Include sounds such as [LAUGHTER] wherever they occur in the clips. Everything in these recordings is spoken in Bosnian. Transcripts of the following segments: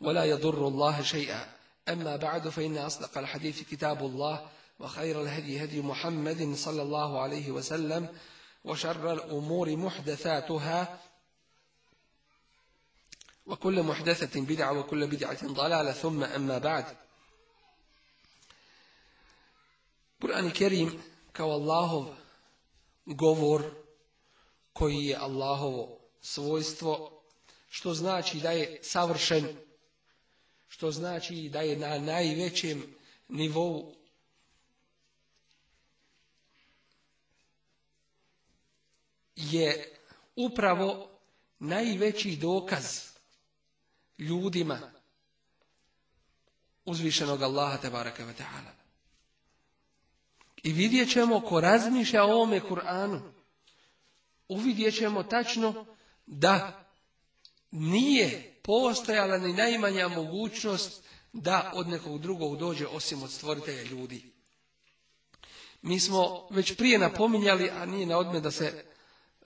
ولا يضر الله شيئا أما بعد فإن أصدق الحديث كتاب الله وخير الهدي هدي محمد صلى الله عليه وسلم وشر الأمور محدثاتها وكل محدثة بدعة وكل بدعة ضلالة ثم أما بعد قرآن الكريم كو الله Allahov govor koji je Allahovo svojstvo, što znači da je savršen što znači da je na najvećem nivou je upravo najveći dokaz ljudima uzvišenog Allaha tebaraka ve ta'ala. I vidjet ćemo ko razmišlja o ovome Kur'anu, uvidjet ćemo tačno da nije postojala ni najmanja mogućnost da od nekog drugog dođe osim od stvoritelja ljudi. Mi smo već prije napominjali, a nije na odme da se e,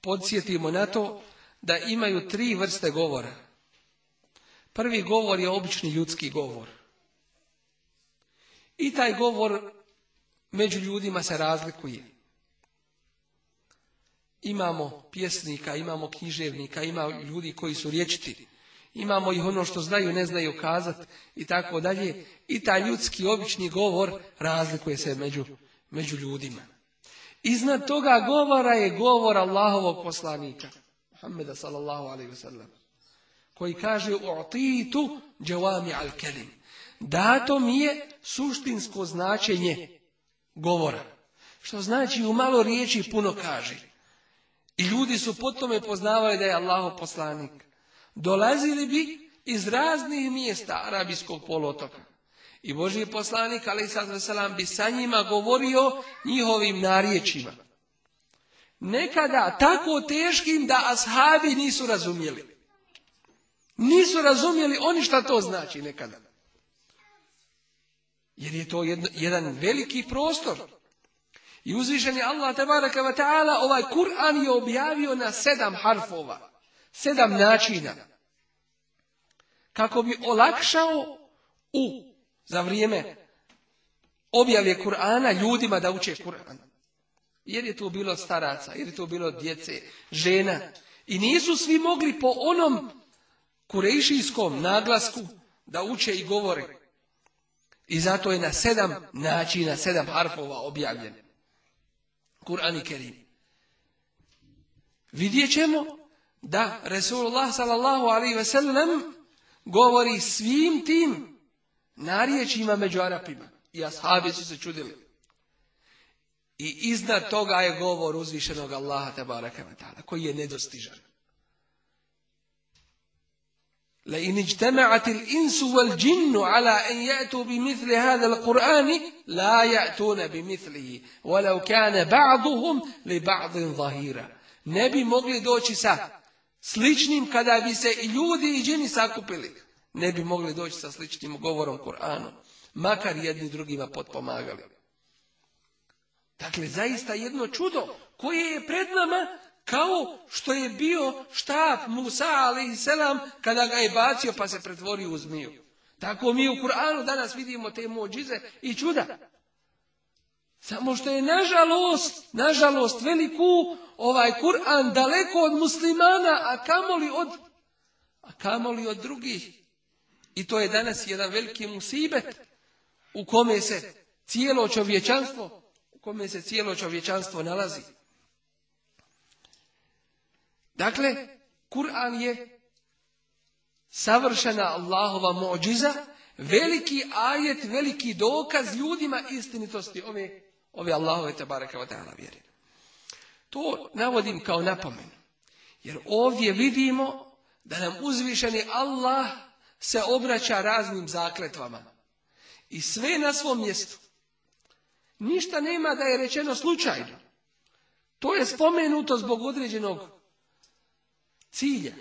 podsjetimo na to, da imaju tri vrste govora. Prvi govor je obični ljudski govor. I taj govor među ljudima se razlikuje. Imamo pjesnika, imamo književnika, ima ljudi koji su riječiti. Imamo ih ono što znaju, ne znaju kazati i tako dalje. I taj ljudski obični govor razlikuje se među, među ljudima. Iznad toga govora je govor Allahovog poslanika. Muhammeda sallallahu alaihi sallam, Koji kaže u'titu džavami al kelim. Dato mi je suštinsko značenje govora. Što znači u malo riječi puno kaže. I ljudi su po tome poznavali da je Allaho poslanik. Dolazili bi iz raznih mjesta arabijskog polotoka. I Boži poslanik, ali bi sa njima govorio njihovim narječima. Nekada tako teškim da ashabi nisu razumjeli. Nisu razumjeli oni šta to znači nekada. Jer je to jedan veliki prostor. I uzvišen je Allah tabaraka wa ta'ala ovaj Kur'an je objavio na sedam harfova, sedam načina. Kako bi olakšao u, za vrijeme objave Kur'ana ljudima da uče Kur'an. Jer je tu bilo staraca, jer je tu bilo djece, žena. I nisu svi mogli po onom kurejšijskom naglasku da uče i govore. I zato je na sedam načina, sedam harfova objavljeno. Kur'an i Kerim. Vidjet ćemo da Resulullah sallallahu alaihi ve sellem govori svim tim narječima među Arapima. I ashabi su se čudili. I iznad toga je govor uzvišenog Allaha tabaraka ta'ala, koji je nedostižan. لئن اجتمعت الإنس والجن على أن يأتوا بمثل هذا القرآن لا يأتون بمثله ولو كان بعضهم لبعض ظهيرا ne bi mogli doći sa sličnim kada bi se i ljudi i džini sakupili ne bi mogli doći sa sličnim govorom Kur'anom makar jedni drugima potpomagali dakle zaista jedno čudo koje je pred nama kao što je bio štab Musa ali selam kada ga je bacio pa se pretvorio u zmiju. Tako mi u Kur'anu danas vidimo te mođize i čuda. Samo što je nažalost, nažalost veliku ovaj Kur'an daleko od muslimana, a kamoli od, a kamoli od drugih. I to je danas jedan veliki musibet u kome se cijelo čovječanstvo, u kome se cijelo čovječanstvo nalazi. Dakle, Kur'an je savršena Allahova mođiza, veliki ajet, veliki dokaz ljudima istinitosti ove, ove Allahove tabaraka vatana vjeri. To navodim kao napomenu. Jer ovdje vidimo da nam uzvišeni Allah se obraća raznim zakletvama. I sve na svom mjestu. Ništa nema da je rečeno slučajno. To je spomenuto zbog određenog cilja.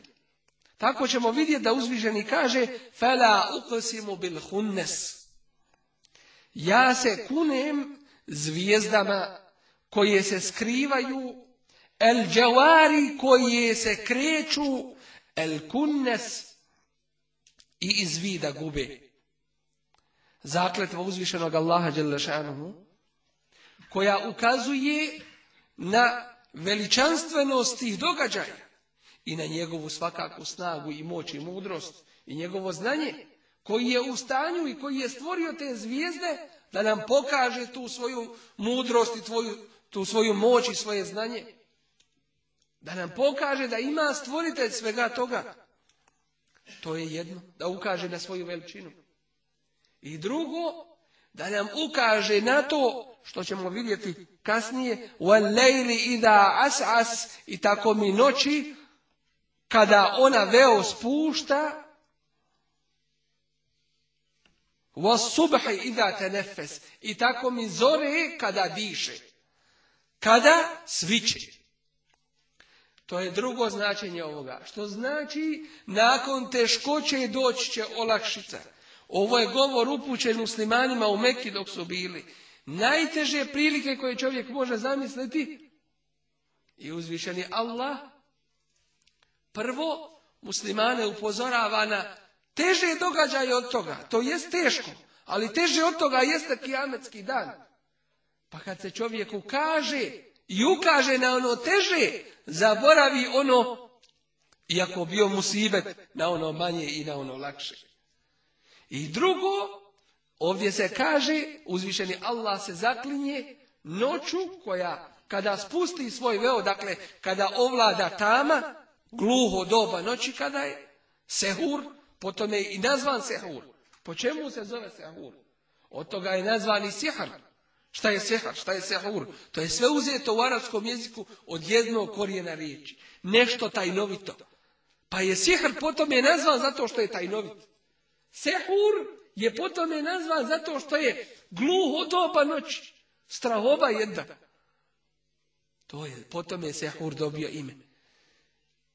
Tako ćemo vidjeti da uzviženi kaže fela uqsimu bil hunnes. Ja se kunem zvijezdama koje se skrivaju, el džavari koje se kreću, el kunnes i iz vida gube. Zakletva uzvišenog Allaha koja ukazuje na veličanstvenost tih događaja i na njegovu svakaku snagu i moć i mudrost i njegovo znanje koji je u stanju i koji je stvorio te zvijezde da nam pokaže tu svoju mudrost i tvoju, tu svoju moć i svoje znanje. Da nam pokaže da ima stvoritelj svega toga. To je jedno, da ukaže na svoju veličinu. I drugo, da nam ukaže na to što ćemo vidjeti kasnije u lejli i da i tako mi noći kada ona veo spušta, nefes I tako mi zore kada diše, kada sviče. To je drugo značenje ovoga. Što znači, nakon teškoće doći će olakšica. Ovo je govor upućen muslimanima u Mekki dok su bili. Najteže prilike koje čovjek može zamisliti i uzvišeni Allah Prvo, muslimane upozorava na teže događaje od toga. To jest teško, ali teže od toga jeste kijametski dan. Pa kad se čovjek ukaže i ukaže na ono teže, zaboravi ono, iako bio musibet, na ono manje i na ono lakše. I drugo, ovdje se kaže, uzvišeni Allah se zaklinje noću koja kada spusti svoj veo, dakle kada ovlada tama, gluho doba noći kada je sehur, potom je i nazvan sehur. Po čemu se zove sehur? Od toga je nazvan i sihar. Šta je sehar, šta je sehur? To je sve uzeto u arapskom jeziku od jednog korijena riječi. Nešto tajnovito. Pa je sehar, potom je nazvan zato što je tajnovit. Sehur je potom je nazvan zato što je gluho doba noći. Strahova jedna. To je, potom je sehur dobio ime.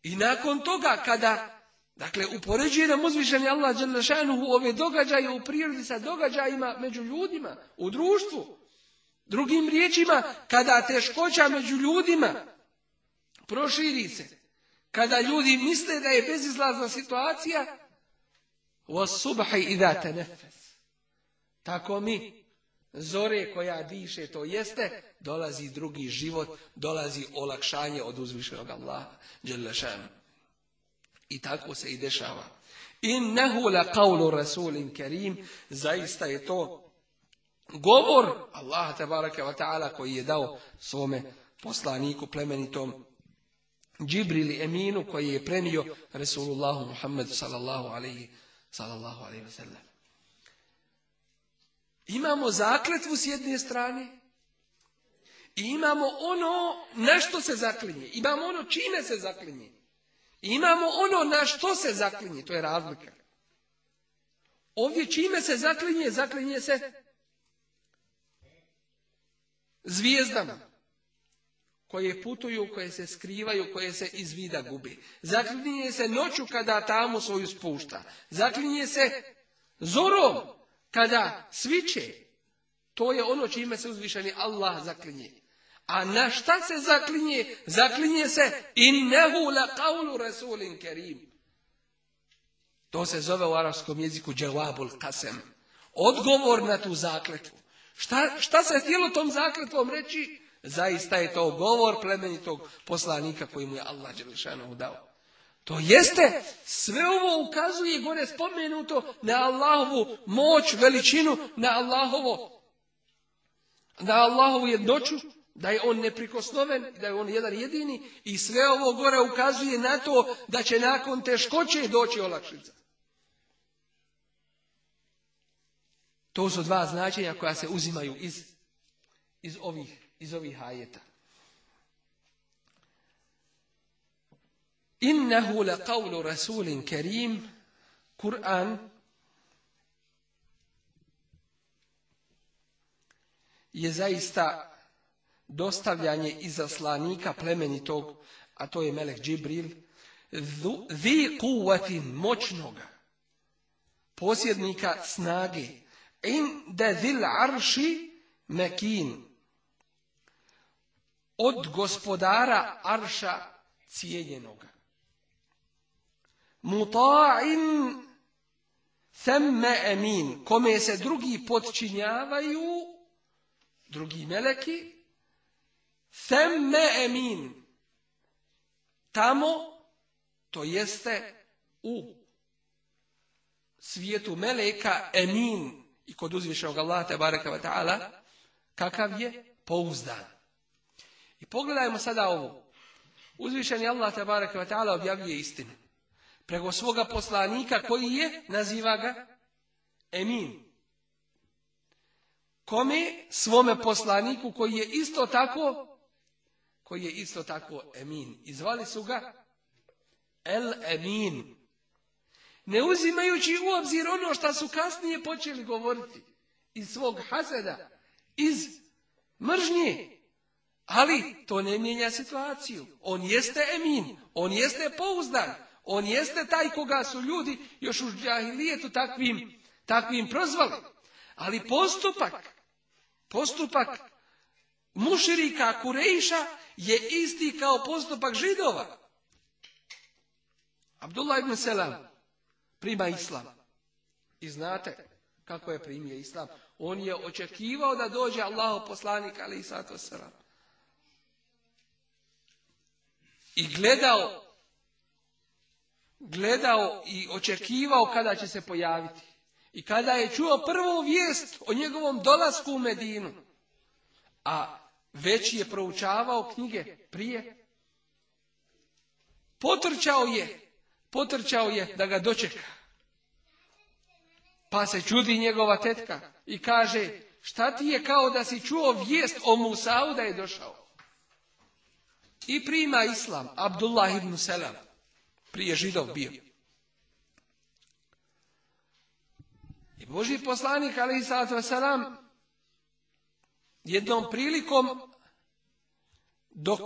I nakon toga kada, dakle, upoređuje nam uzvišeni Allah Đelešanuhu ove događaje u prirodi sa događajima među ljudima, u društvu. Drugim riječima, kada teškoća među ljudima proširi se, kada ljudi misle da je bezizlazna situacija, i date Tako mi, zore koja diše, to jeste, dolazi drugi život, dolazi olakšanje od uzvišenog Allaha. I tako se i dešava. Innehu la qawlu rasulin kerim, zaista je to govor Allaha tabaraka wa ta'ala koji je dao svome poslaniku plemenitom Džibrili Eminu koji je prenio Resulullahu Muhammedu sallallahu alaihi sallallahu alaihi wa sallam. Imamo zakletvu s jedne strane i imamo ono na što se zaklinje. Imamo ono čime se zaklinje. I imamo ono na što se zaklinje. To je razlika. Ovdje čime se zaklinje? Zaklinje se zvijezdama koje putuju, koje se skrivaju, koje se iz vida gubi. Zaklinje se noću kada tamo svoju spušta. Zaklinje se zorom kada sviče, to je ono čime se uzvišeni Allah zaklinje. A na šta se zaklinje? Zaklinje se innehu la qawlu rasulin kerim. To se zove u arapskom jeziku džavabul kasem. Odgovor na tu zakletvu. Šta, šta se htjelo tom zakletvom reći? Zaista je to govor plemenitog poslanika koji mu je Allah Đelešanovu dao. To jeste, sve ovo ukazuje gore spomenuto na Allahovu moć, veličinu, na Allahovo, na Allahovu jednoću, da je on neprikosnoven, da je on jedan jedini i sve ovo gore ukazuje na to da će nakon teškoće doći olakšica. To su dva značenja koja se uzimaju iz, iz, ovih, iz ovih innehu la kavlu rasulin Kerim, Kur'an je zaista dostavljanje izaslanika plemenitog, a to je Melek Džibril, vi kuvati moćnoga, posjednika snage, in de zil arši mekin, od gospodara arša cijenjenoga. مطاع ثم emin, kome se drugi podčinjavaju, drugi meleki, semme emin, tamo, to jeste u svijetu meleka emin i kod uzvišenog Allaha tabaraka wa ta'ala, kakav je pouzdan. I pogledajmo sada ovo. Uzvišeni Allah te wa ta'ala objavljuje istinu preko svoga poslanika koji je, naziva ga, Emin. Kome? Svome poslaniku koji je isto tako, koji je isto tako Emin. Izvali su ga El Emin. Ne uzimajući u obzir ono što su kasnije počeli govoriti iz svog haseda, iz mržnje. Ali to ne mijenja situaciju. On jeste emin, on jeste pouzdan, on jeste taj koga su ljudi još u džahilijetu takvim, takvim prozvali. Ali postupak, postupak muširika Kurejša je isti kao postupak židova. Abdullah ibn Selam prima islam. I znate kako je primio islam. On je očekivao da dođe Allaho poslanik, ali i sato I gledao gledao i očekivao kada će se pojaviti. I kada je čuo prvu vijest o njegovom dolasku u Medinu, a već je proučavao knjige prije, potrčao je, potrčao je da ga dočeka. Pa se čudi njegova tetka i kaže, šta ti je kao da si čuo vijest o Musau da je došao? I prima islam, Abdullah ibn Selam prije židov bio. I Boži poslanik, ali i jednom prilikom, dok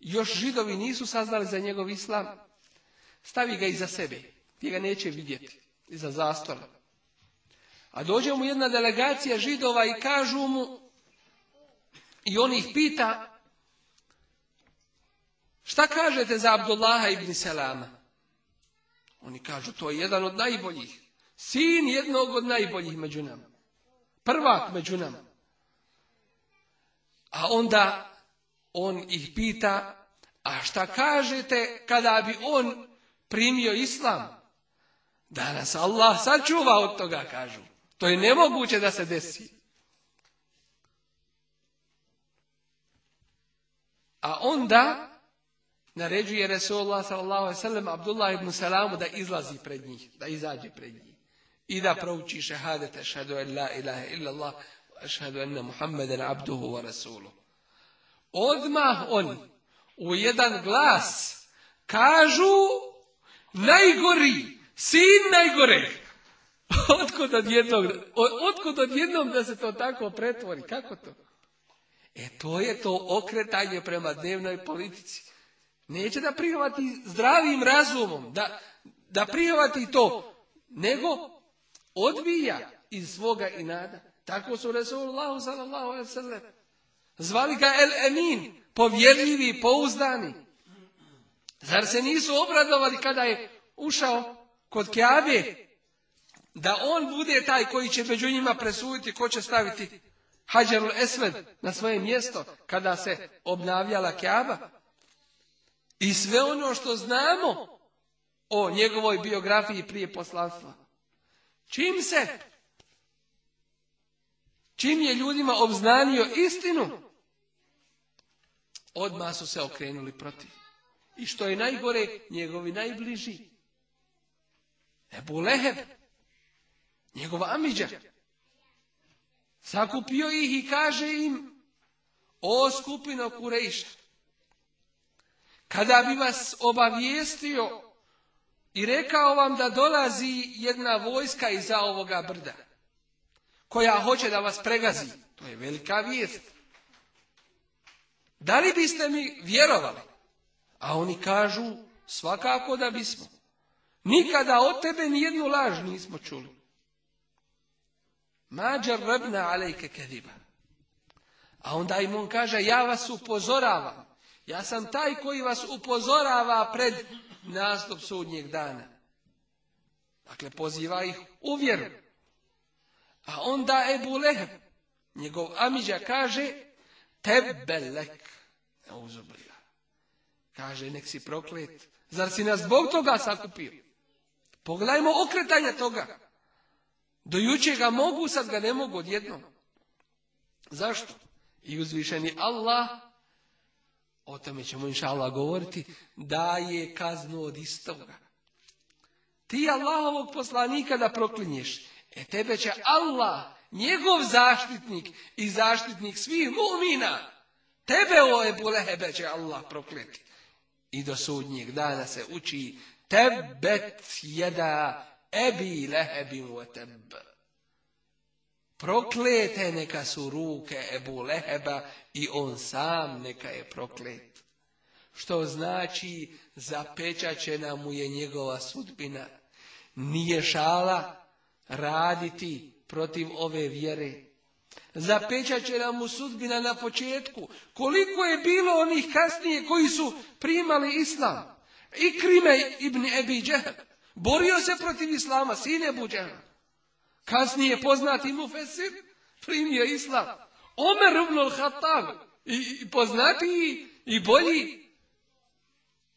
još židovi nisu saznali za njegov islam, stavi ga iza sebe, gdje ga neće vidjeti, iza zastora. A dođe mu jedna delegacija židova i kažu mu, i on ih pita, šta kažete za Abdullaha ibn Selama? Oni kažu, to je jedan od najboljih. Sin jednog od najboljih među nama. Prvak među nama. A onda on ih pita, a šta kažete kada bi on primio islam? Danas Allah sačuva od toga, kažu. To je nemoguće da se desi. A onda naređuje Resulullah sallam Abdullah ibn Salamu da izlazi pred njih, da izađe pred njih. I da prouči šehadet, ašhadu en la ilaha illallah, ašhadu enne Muhammeden abduhu wa Odmah oni u jedan glas kažu najgori, sin najgore. [LAUGHS] Otkud od jednog, od jednom da se to tako pretvori? Kako to? E to je to okretanje prema dnevnoj politici. Neće da prihvati zdravim razumom, da, da prihvati to, nego odbija iz svoga inada. Tako su Resulullah sallallahu zvali ga El Emin, povjerljivi, pouzdani. Zar se nisu obradovali kada je ušao kod Keabe, da on bude taj koji će među njima presuditi ko će staviti Hađarul Esved na svoje mjesto kada se obnavljala Keaba. I sve ono što znamo o njegovoj biografiji prije poslanstva. Čim se, čim je ljudima obznanio istinu, odmah su se okrenuli protiv. I što je najgore, njegovi najbliži. Ebu Leheb, njegova Amidža, sakupio ih i kaže im, o skupino Kurejša, kada bi vas obavijestio i rekao vam da dolazi jedna vojska iza ovoga brda, koja hoće da vas pregazi, to je velika vijest. Da li biste mi vjerovali? A oni kažu, svakako da bismo. Nikada od tebe ni jednu laž nismo čuli. Mađar rbna alejke kediba. A onda im on kaže, ja vas upozoravam. Ja sam taj koji vas upozorava pred nastup sudnjeg dana. Dakle, poziva ih u vjeru. A onda Ebu Leheb, njegov amiđa kaže Tebelek. Neuzubila. Kaže, nek si proklet. Zar si nas zbog toga sakupio? Pogledajmo okretanje toga. Do ga mogu, sad ga ne mogu odjednom. Zašto? I uzvišeni Allah o tome ćemo inša Allah govoriti, da je kaznu od istoga. Ti Allahovog poslanika da proklinješ, e tebe će Allah, njegov zaštitnik i zaštitnik svih mumina, tebe o Ebu Lehebe će Allah prokleti. I do sudnjeg dana se uči tebet jeda ebi lehebi o tebe. Proklete neka su ruke Ebu Leheba i on sam neka je proklet. Što znači zapečačena mu je njegova sudbina. Nije šala raditi protiv ove vjere. Zapečačena mu sudbina na početku. Koliko je bilo onih kasnije koji su primali islam? I Krime ibn Ebi Džehl. Borio se protiv islama, sine Ebu kasnije poznati mu Fesir, primio islam. Omer ibn al i poznatiji i bolji.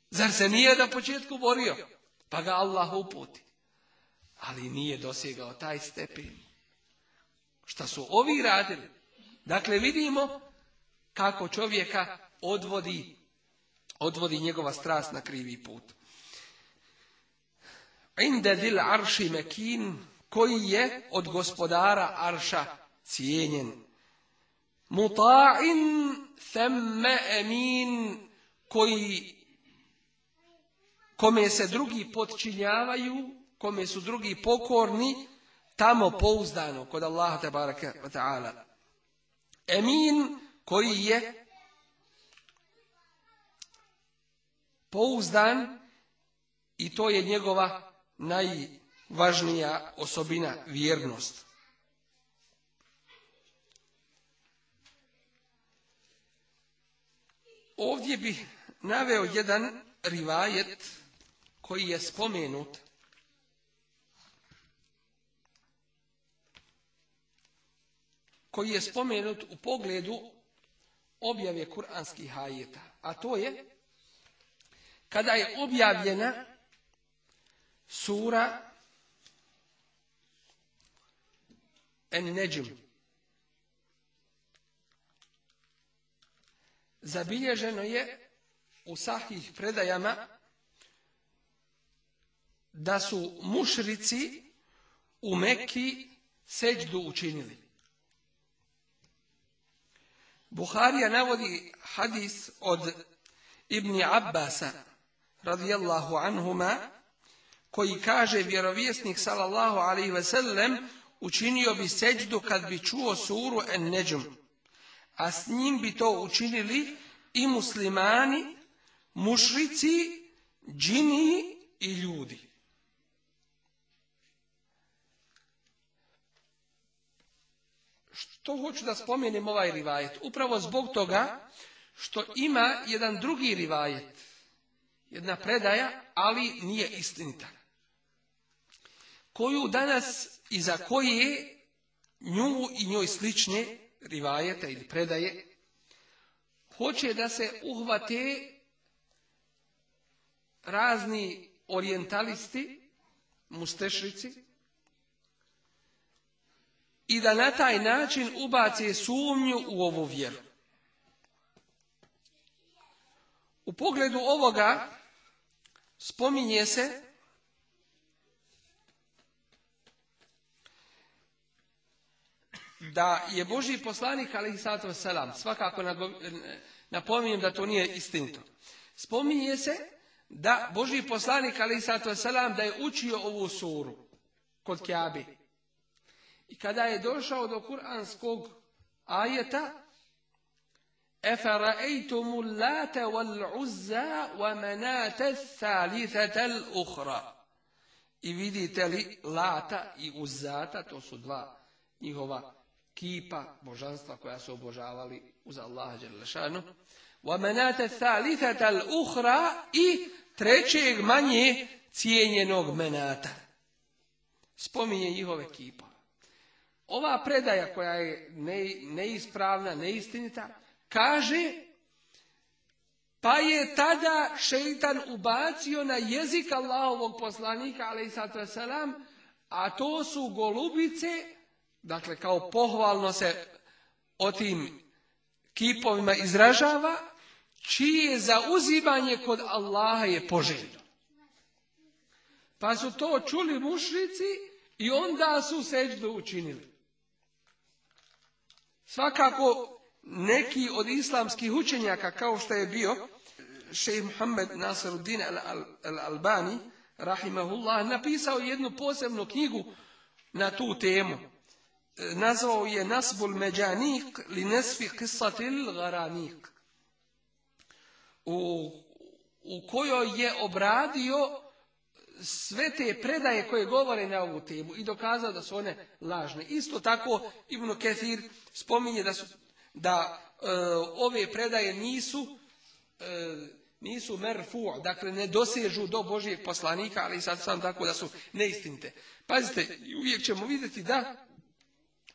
Zar se nije na početku borio? Pa ga Allah uputi. Ali nije dosjegao taj stepen. Šta su ovi radili? Dakle, vidimo kako čovjeka odvodi, odvodi njegova strast na krivi put. Inde dil arši mekin koji je od gospodara Arša cijenjen. Muta'in themme emin koji kome se drugi podčinjavaju, kome su drugi pokorni, tamo pouzdano kod Allaha tabaraka wa ta'ala. Emin koji je pouzdan i to je njegova naj važnija osobina vjernost. Ovdje bih naveo jedan rivajet koji je spomenut koji je spomenut u pogledu objave kuranskih hajeta. A to je kada je objavljena sura en Zabilježeno je u sahih predajama da su mušrici u Mekki seđdu učinili. Buharija navodi hadis od Ibni Abbasa radijallahu anhuma koji kaže vjerovjesnik sallallahu alaihi ve sellem učinio bi seđdu kad bi čuo suru en neđum, a s njim bi to učinili i muslimani, mušrici, džini i ljudi. Što hoću da spomenem ovaj rivajet? Upravo zbog toga što ima jedan drugi rivajet, jedna predaja, ali nije istinita, koju danas i za koje nju i njoj slične rivajete ili predaje hoće da se uhvate razni orientalisti, mustešrici, i da na taj način ubace sumnju u ovu vjeru. U pogledu ovoga spominje se da je Boži poslanik, ali selam, svakako napominjem da to nije istinito. Spominje se da Boži poslanik, ali selam, da je učio ovu suru kod Kjabi. I kada je došao do kuranskog ajeta, uzza wa والعزى ومناة al-ukhra. I vidite li lata i uzata, to su dva njihova kipa božanstva koja su obožavali uz Allaha Đerlešanu. وَمَنَاتَ ثَالِثَةَ i trećeg manje cijenjenog menata. Spominje njihove kipa. Ova predaja koja je ne, neispravna, neistinita, kaže pa je tada šeitan ubacio na jezik Allahovog poslanika, ali i a to su golubice dakle kao pohvalno se o tim kipovima izražava, čije zauzimanje kod Allaha je poželjno. Pa su to čuli mušrici i onda su seđu učinili. Svakako neki od islamskih učenjaka kao što je bio šejh Muhammed Nasruddin al-Albani rahimahullah napisao jednu posebnu knjigu na tu temu nazvao je Nasbul Međanik li nesfi kisatil Garanik, u, kojoj je obradio sve te predaje koje govore na ovu temu i dokazao da su one lažne. Isto tako Ibn Kefir spominje da su da e, ove predaje nisu e, nisu merfu, dakle ne dosežu do Božijeg poslanika, ali sad sam tako da su neistinite. Pazite, uvijek ćemo vidjeti da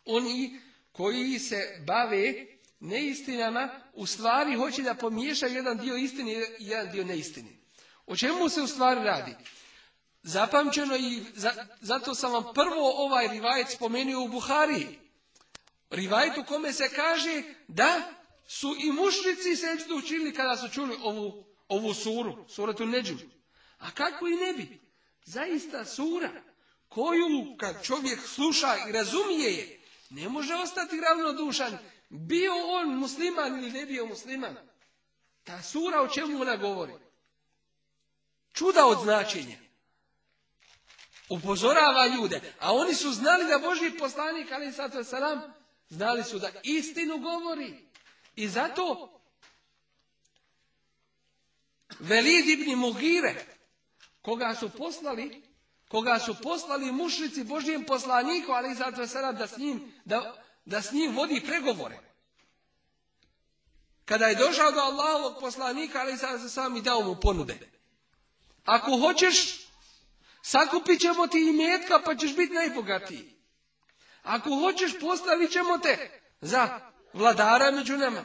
oni koji se bave neistinama u stvari hoće da pomiješaju jedan dio istine i jedan dio neistine. O čemu se u stvari radi? Zapamćeno i zato sam vam prvo ovaj rivajet spomenuo u Buhariji. Rivajet u kome se kaže da su i mušnici se učinili kada su čuli ovu, ovu suru, suratu neđu. A kako i ne bi? Zaista sura koju kad čovjek sluša i razumije je, ne može ostati ravnodušan, bio on musliman ili ne bio musliman. Ta sura o čemu ona govori? Čuda od značenja. Upozorava ljude, a oni su znali da Boži poslanik, ali sad salam, znali su da istinu govori. I zato Velid ibn Mugire, koga su poslali koga su poslali mušnici Božijem poslaniku, ali i zato sada da s njim, da, da s njim vodi pregovore. Kada je došao do Allahovog poslanika, ali sada sam i dao mu ponude. Ako hoćeš, sakupit ćemo ti i pa ćeš biti najbogatiji. Ako hoćeš, postavit ćemo te za vladara među nama.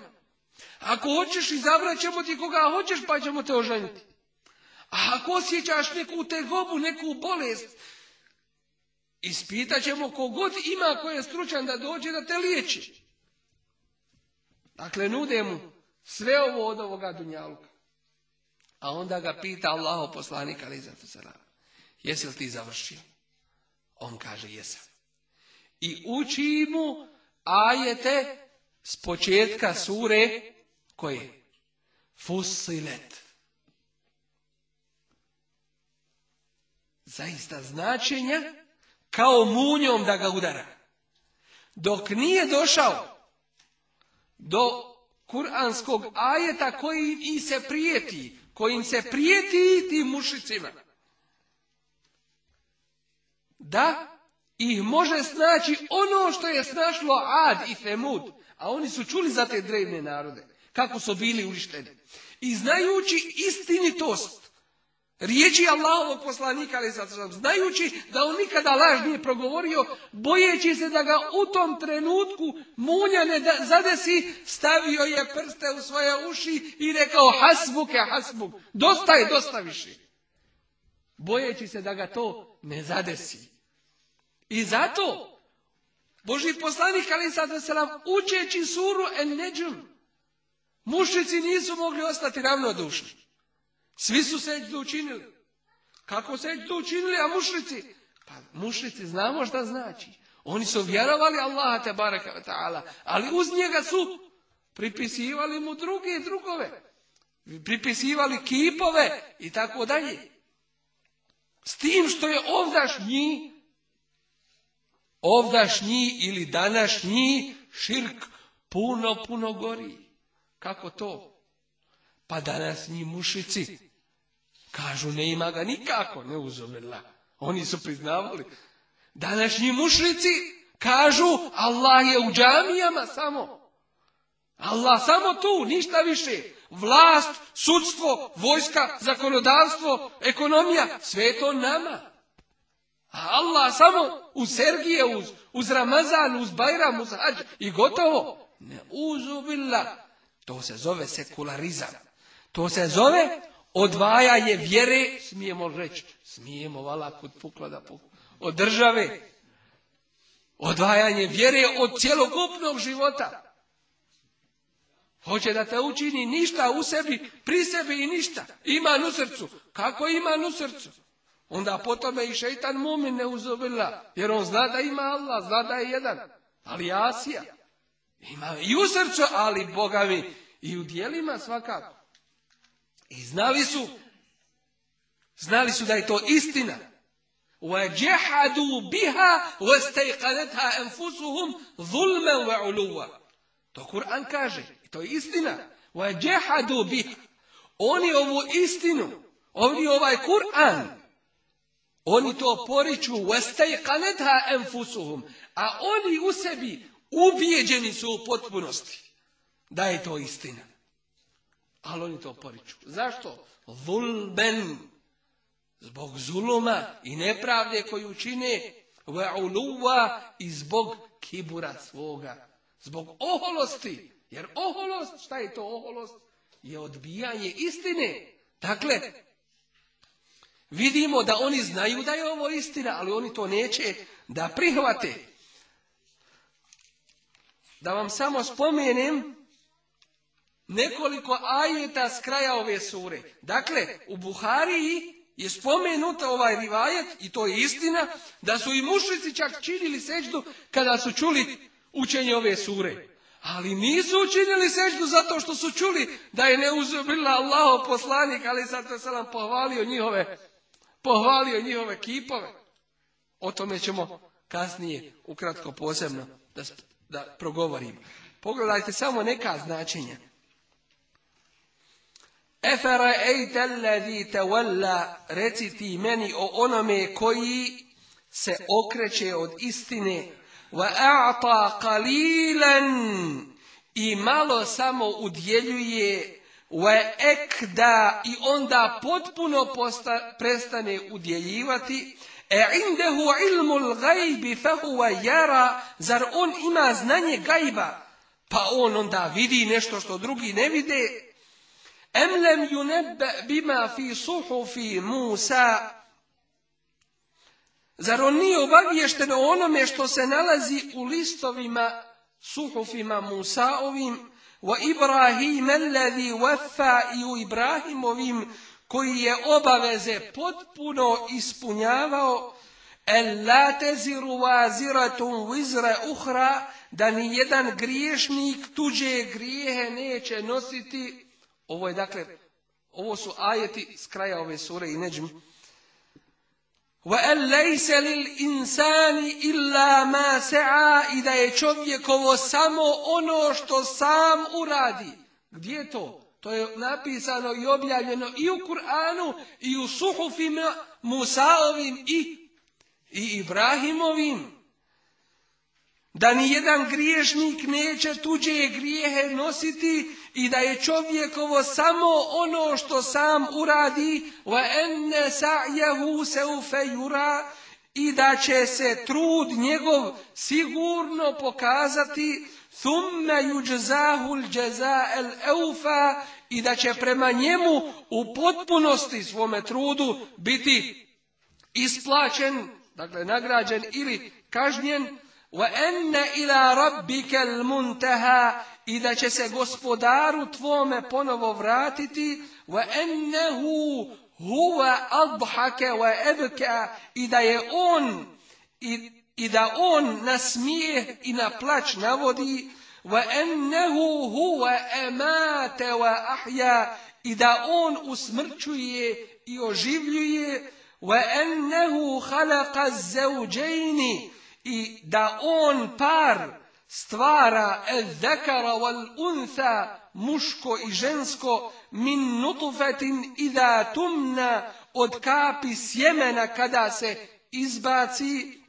Ako hoćeš, izabrat ćemo ti koga hoćeš pa ćemo te oženiti. A ako osjećaš neku tegobu, neku bolest, ispitat ćemo kogod ima ko je stručan da dođe da te liječi. Dakle, nude mu sve ovo od ovoga dunjaluka. A onda ga pita poslanika poslanik ali Jesi li ti završio? On kaže jesam. I uči mu ajete s početka sure koje? Fusilet. zaista značenja kao munjom da ga udara. Dok nije došao do kuranskog ajeta koji i se prijeti, kojim se prijeti tim mušicima. Da ih može snaći ono što je snašlo Ad i Femud, a oni su čuli za te drevne narode, kako su bili uništeni. I znajući istinitost Riječi Allahovog poslanika, ali znajući da on nikada laž nije progovorio, bojeći se da ga u tom trenutku munja ne zadesi, stavio je prste u svoje uši i rekao je hasbuk, dosta je, dosta više. Bojeći se da ga to ne zadesi. I zato, Boži poslanik, ali učeći suru en neđum, mušnici nisu mogli ostati ravnodušni. Svi su seđdu učinili. Kako to učinili, a mušrici? Pa mušrici znamo šta znači. Oni su vjerovali Allaha te ta'ala, ali uz njega su pripisivali mu druge i drugove. Pripisivali kipove i tako dalje. S tim što je ovdašnji, ovdašnji ili današnji širk puno, puno gori. Kako to? Pa danas njih mušici Kažu ne ima ga nikako, ne uzovela. Oni su priznavali. Današnji mušrici kažu Allah je u džamijama samo. Allah samo tu, ništa više. Vlast, sudstvo, vojska, zakonodavstvo, ekonomija, sve je to nama. A Allah samo u Sergije, uz, uz Ramazan, uz Bajram, uz i gotovo. Ne uzubila. To se zove sekularizam. To se zove odvajanje vjere, smijemo reći, smijemo vala kod pukla da od države, odvajanje vjere od cjelokupnog života. Hoće da te učini ništa u sebi, pri sebi i ništa. ima u srcu. Kako ima u srcu? Onda potom tome i šeitan mumin ne uzobila. jer on zna da ima Allah, zna da je jedan. Ali Asija. Ima i u srcu, ali Boga mi i u dijelima svakako. I znali su, znali su da je to istina. وَجَحَدُوا بِهَا وَسْتَيْقَنَتْهَا أَنْفُسُهُمْ ظُلْمًا وَعُلُوَا To Kur'an kaže. I to je istina. وَجَحَدُوا بِهَا Oni ovu istinu, oni ovaj Kur'an, oni to poriču وَسْتَيْقَنَتْهَا أَنْفُسُهُمْ A oni u sebi ubijeđeni su u potpunosti da je to istina. Ali oni to poriču. Zašto? Vulben. Zbog zuluma i nepravde koju čine. Ve'uluva i zbog kibura svoga. Zbog oholosti. Jer oholost, šta je to oholost? Je odbijanje istine. Dakle, vidimo da oni znaju da je ovo istina, ali oni to neće da prihvate. Da vam samo spomenem nekoliko ajeta s kraja ove sure. Dakle, u Buhariji je spomenuta ovaj rivajet, i to je istina, da su i mušrici čak činili seždu kada su čuli učenje ove sure. Ali nisu učinili seždu zato što su čuli da je neuzubila Allaho poslanik, ali sad to sam pohvalio njihove, pohvalio njihove kipove. O tome ćemo kasnije, ukratko posebno, da, da progovorimo. Pogledajte samo neka značenja. Efere ejte ledi te reci meni o onome koji se okreće od istine. Wa a'ta qalilan i malo samo udjeljuje wa ekda i onda potpuno prestane udjeljivati e indehu ilmul l'gajbi jara zar on ima znanje gajba pa on onda vidi nešto što drugi ne vide أم لم ينبأ بما في صحف موسى Zar on nije obavješten o onome što se nalazi u listovima suhufima Musaovim wa Ibrahim u wafa i u Ibrahimovim koji je obaveze potpuno ispunjavao el la teziru uhra da ni jedan griješnik tuđe grijehe neće nositi ovo je dakle, ovo su ajeti s kraja ove sure i neđim. لَيْسَ إِلَّا I da je čovjekovo samo ono što sam uradi. Gdje je to? To je napisano i objavljeno i u Kur'anu i u suhufima Musaovim i, i Ibrahimovim. Da ni jedan griješnik neće tuđe grijehe nositi i da je čovjekovo samo ono što sam uradi wa enne sa'jehu i da će se trud njegov sigurno pokazati thumma yujzahu al-jazaa al i da će prema njemu u potpunosti svome trudu biti isplaćen dakle nagrađen ili kažnjen وَأَنَّ إِلَى رَبِّكَ المنتهى إذا da će se gospodaru tvome ponovo vratiti وَأَنَّهُ هُوَ أَضْحَكَ وَأَبْكَ i da je on i, i da on na smijeh i na plać navodi وَأَنَّهُ هُوَ أَمَاتَ وَأَحْيَا i da on usmrćuje i oživljuje وَأَنَّهُ خَلَقَ الزَّوْجَيْنِ i da on par stvara el zekara wal untha muško i žensko min nutufetin da tumna od kapi sjemena kada se izbaci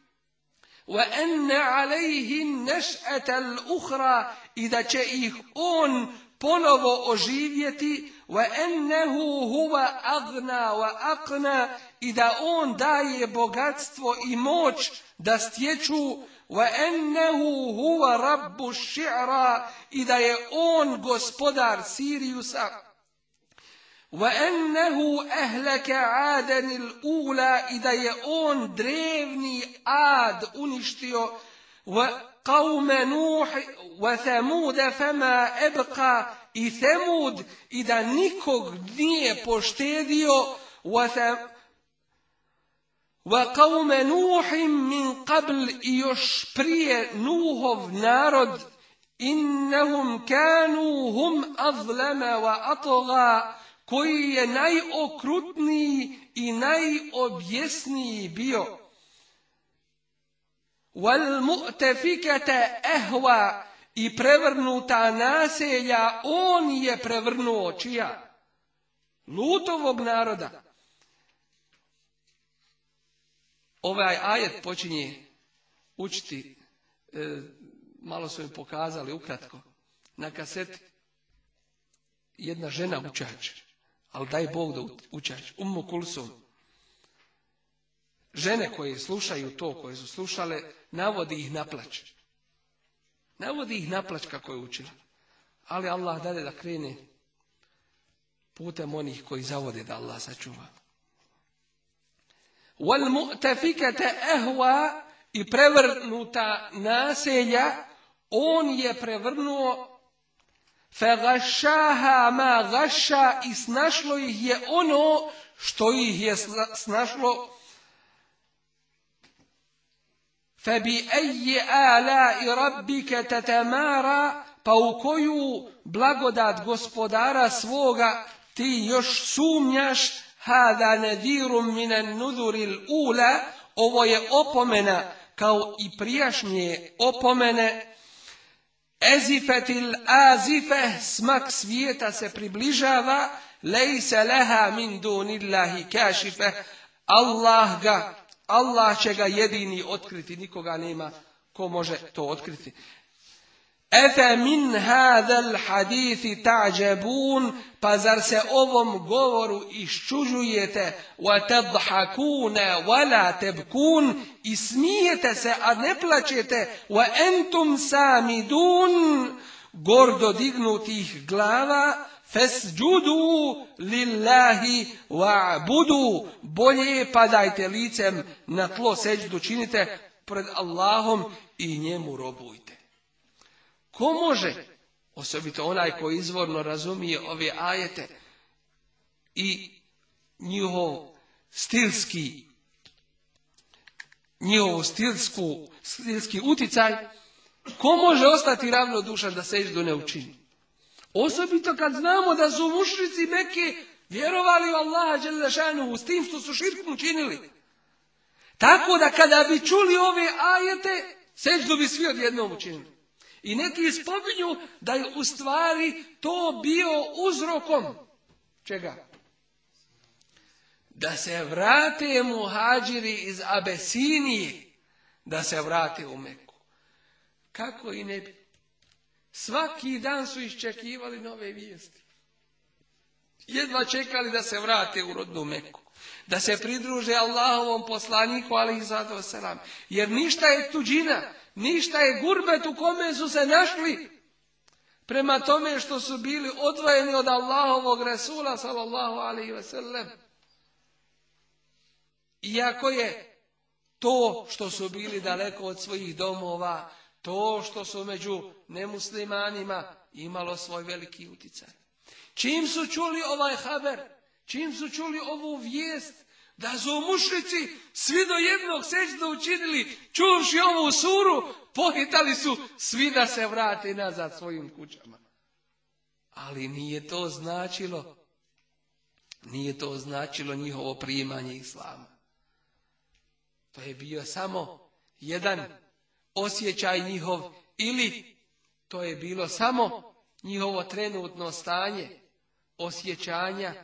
wa enne alejhi neš'etel uhra i da će ih on ponovo oživjeti wa ennehu huwa agna wa aqna i da on daje bogatstvo i moć da stječu wa ennehu huwa rabbu i da je on gospodar Sirijusa. Wa ennehu Nehu aden Adenil ula da je on drevni ad uništio wa qawme nuh wa thamud fama i thamud i da nikog nije poštedio وَقَوْمَ نُوحٍ min kabl I još prije Nuhov narod innahum kanu hum azlama wa koji je najokrutniji i najobjesniji bio. Wal mu'tefikete ehva i prevrnuta naselja on je prevrnuo čija? Lutovog naroda. ovaj ajet počinje učiti, e, malo su mi pokazali ukratko, na kaseti jedna žena učač, ali daj Bog da učač, Ummu Kulsum. Žene koje slušaju to, koje su slušale, navodi ih plać. Navodi ih plać kako je učila. Ali Allah dade da krene putem onih koji zavode da Allah sačuva. Wal mu'tafikata ahwa i prevrnuta naselja on je prevrnuo Fagašaha ma gaša i snašlo ih je ono što ih je snašlo. bi eji ala i rabbike pa u koju blagodat gospodara svoga ti još sumnjaš, Hada nadirum minan nuduril ula. Ovo je opomena kao i prijašnje opomene. Ezifetil azife, smak svijeta se približava. Lejse leha min dunillahi kašife. Allah ga, Allah će ga jedini otkriti, nikoga nema ko može to otkriti. Efe min hadel hadithi ta'đebun, pa zar se ovom govoru iščuđujete, wa tadhakune, wa la tebkun, i smijete se, a ne plaćete, wa entum samidun, gordo dignutih glava, Fesđudu lillahi budu, Bolje padajte licem na tlo seđdu činite pred Allahom i njemu robujte. Ko može, osobito onaj koji izvorno razumije ove ajete i njihov stilski njihov stilsku, stilski uticaj, ko može ostati ravnodušan da se izdu ne učini? Osobito kad znamo da su mušrici neki vjerovali u Allaha Đelešanu u tim što su širkom učinili. Tako da kada bi čuli ove ajete, Seđu bi svi odjednom učinili. I neki spominju da je u stvari to bio uzrokom čega? Da se vrate muhađiri iz Abesinije, da se vrate u Meku. Kako i ne bi. Svaki dan su iščekivali nove vijesti. Jedva čekali da se vrate u rodnu Meku. Da se pridruže Allahovom poslaniku, ali i zato selam. Jer ništa je tuđina. Ništa je gurbet u kome su se našli prema tome što su bili odvojeni od Allahovog Resula sallallahu alaihi ve sellem. Iako je to što su bili daleko od svojih domova, to što su među nemuslimanima imalo svoj veliki utjecaj. Čim su čuli ovaj haber, čim su čuli ovu vijest, da su mušnici svi do jednog sečno učinili, čuvši ovu suru, pohitali su svi da se vrate nazad svojim kućama. Ali nije to značilo, nije to značilo njihovo primanje islama. To je bio samo jedan osjećaj njihov ili to je bilo samo njihovo trenutno stanje osjećanja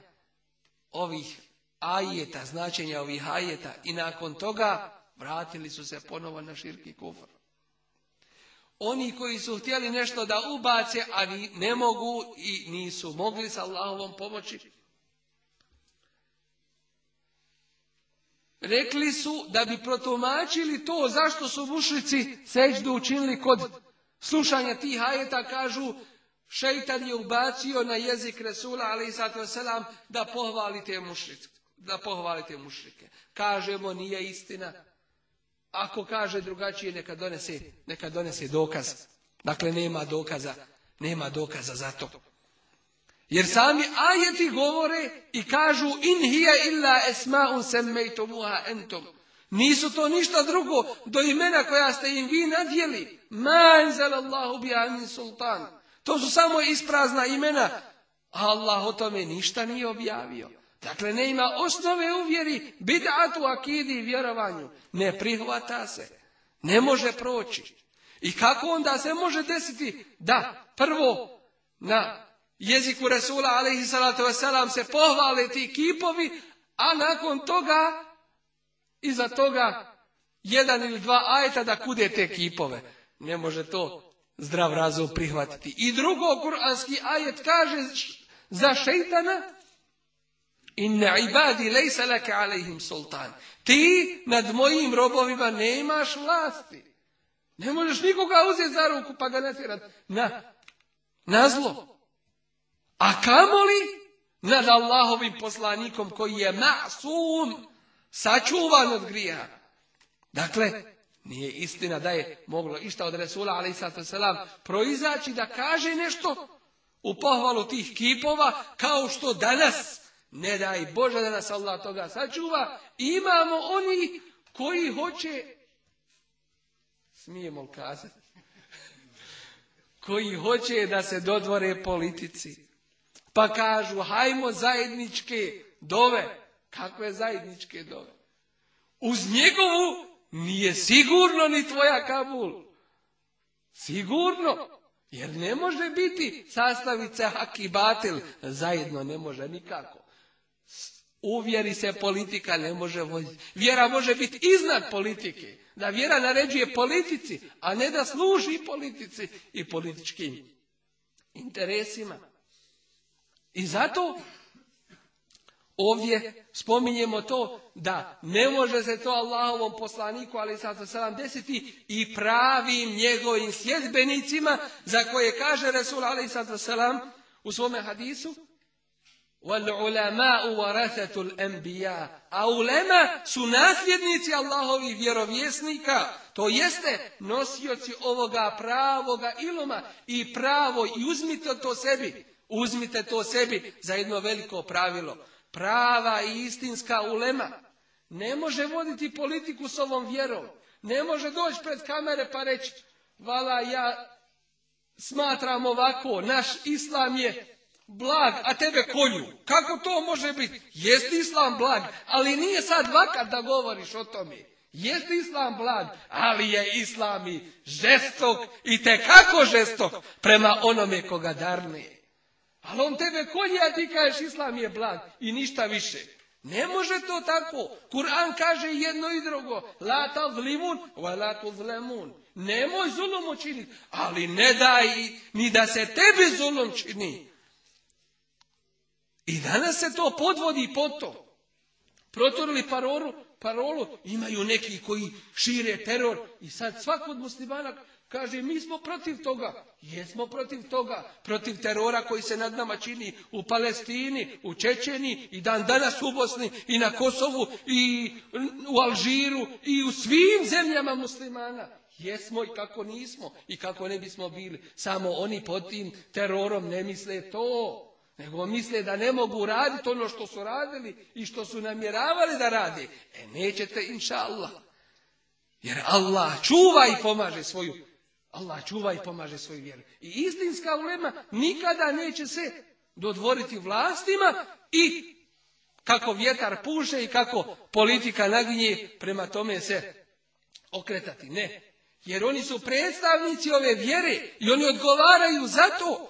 ovih ajeta, značenja ovih ajeta i nakon toga vratili su se ponovo na širki kufr. Oni koji su htjeli nešto da ubace, a ne mogu i nisu mogli sa Allahovom pomoći, rekli su da bi protumačili to zašto su mušrici seđdu učinili kod slušanja tih ajeta, kažu šeitan je ubacio na jezik Resula, ali i selam, da pohvalite te da pohvalite mušrike. Kažemo nije istina. Ako kaže drugačije neka donese, neka donese dokaz. Dakle nema dokaza, nema dokaza za to. Jer sami ajeti govore i kažu in hiya illa entom. Nisu to ništa drugo do imena koja ste im vi nadjeli. Ma enzalallahu bi sultan. To su samo isprazna imena. Allah o tome ništa nije objavio. Dakle, ne ima osnove u vjeri, bid'atu, akidi i vjerovanju. Ne prihvata se. Ne može proći. I kako onda se može desiti da prvo na jeziku Resula i wasalam se pohvale ti kipovi, a nakon toga, iza toga, jedan ili dva ajta da kude te kipove. Ne može to zdrav razum prihvatiti. I drugo, kuranski ajet kaže za šeitana Inna ibadi lejsa alejhim sultan. Ti nad mojim robovima nemaš vlasti. Ne možeš nikoga uzeti za ruku pa ga natjerat na, na zlo. A kamoli nad Allahovim poslanikom koji je masum, sačuvan od grija. Dakle, nije istina da je moglo išta od Resula, ali selam proizaći da kaže nešto u pohvalu tih kipova, kao što danas ne daj Bože da nas Allah toga sačuva. Imamo oni koji hoće, smijemo kazati, [LAUGHS] koji hoće da se dodvore politici. Pa kažu, hajmo zajedničke dove. Kakve zajedničke dove? Uz njegovu nije sigurno ni tvoja Kabul. Sigurno. Jer ne može biti sastavice hak i Zajedno ne može nikako. Uvjeri se politika ne može voditi. Vjera može biti iznad politike. Da vjera naređuje politici, a ne da služi politici i političkim interesima. I zato ovdje spominjemo to da ne može se to Allahovom poslaniku ali selam desiti i pravim njegovim sjedbenicima za koje kaže Resul ali selam u svome hadisu a ulema su nasljednici Allahovih vjerovjesnika. To jeste nosioci ovoga pravoga iloma i pravo i uzmite to sebi. Uzmite to sebi za jedno veliko pravilo. Prava i istinska ulema ne može voditi politiku s ovom vjerom. Ne može doći pred kamere pa reći vala ja smatram ovako, naš islam je blag, a tebe kolju. Kako to može biti? Jesi islam blag, ali nije sad vakat da govoriš o tome. Jesi islam blag, ali je islam i žestok i te kako žestok prema onome koga darne. Ali on tebe kolje, a ti kažeš islam je blag i ništa više. Ne može to tako. Kur'an kaže jedno i drugo. La zlimun, wa la zlemun. Nemoj zulom učiniti, ali ne daj ni da se tebi zulom čini. I danas se to podvodi po to. Protorili parolu, parolu, imaju neki koji šire teror i sad svak od muslimana kaže mi smo protiv toga. Jesmo protiv toga, protiv terora koji se nad nama čini u Palestini, u Čečeni i dan danas u Bosni i na Kosovu i u Alžiru i u svim zemljama muslimana. Jesmo i kako nismo i kako ne bismo bili. Samo oni pod tim terorom ne misle to nego misle da ne mogu raditi ono što su radili i što su namjeravali da rade. E nećete, inša Allah. Jer Allah čuva i pomaže svoju. Allah čuva i pomaže svoju vjeru. I istinska ulema nikada neće se dodvoriti vlastima i kako vjetar puše i kako politika naginje prema tome se okretati. Ne. Jer oni su predstavnici ove vjere i oni odgovaraju za to.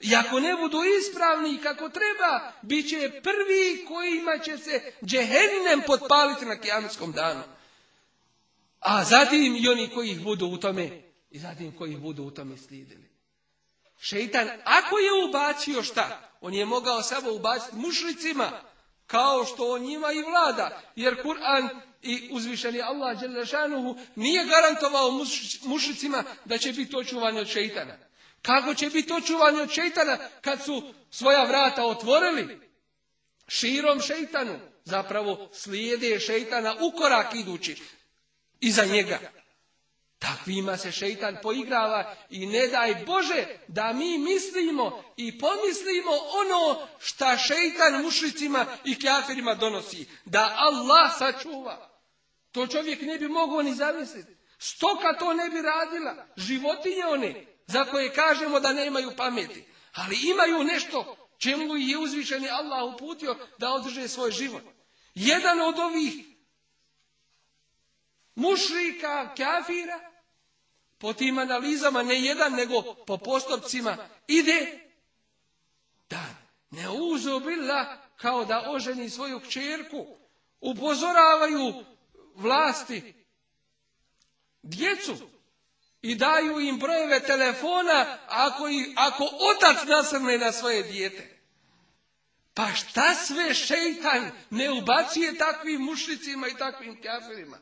I ako ne budu ispravni kako treba, bit će prvi kojima će se džehennem potpaliti na kijamskom danu. A zatim i oni koji ih budu u tome, i zatim koji ih budu u tome slijedili. Šeitan, ako je ubacio šta, on je mogao samo ubaciti mušlicima, kao što on njima i vlada. Jer Kur'an i uzvišeni Allah nije garantovao mušlicima da će biti očuvani od šeitana. Kako će biti očuvani od šeitana kad su svoja vrata otvorili? Širom šeitanu. Zapravo slijede šeitana u korak idući iza njega. Takvima se šeitan poigrava i ne daj Bože da mi mislimo i pomislimo ono šta šeitan mušicima i kafirima donosi. Da Allah sačuva. To čovjek ne bi mogao ni zamisliti. Stoka to ne bi radila. Životinje one za koje kažemo da nemaju pameti, ali imaju nešto čemu je uzvišeni Allah uputio da održe svoj život. Jedan od ovih mušrika, kafira, po tim analizama ne jedan nego po postupcima ide da ne uzubila kao da oženi svoju kćerku. Upozoravaju vlasti djecu i daju im brojeve telefona ako, ih, ako otac nasrne na svoje dijete. Pa šta sve šeitan ne ubacije takvim mušnicima i takvim kafirima?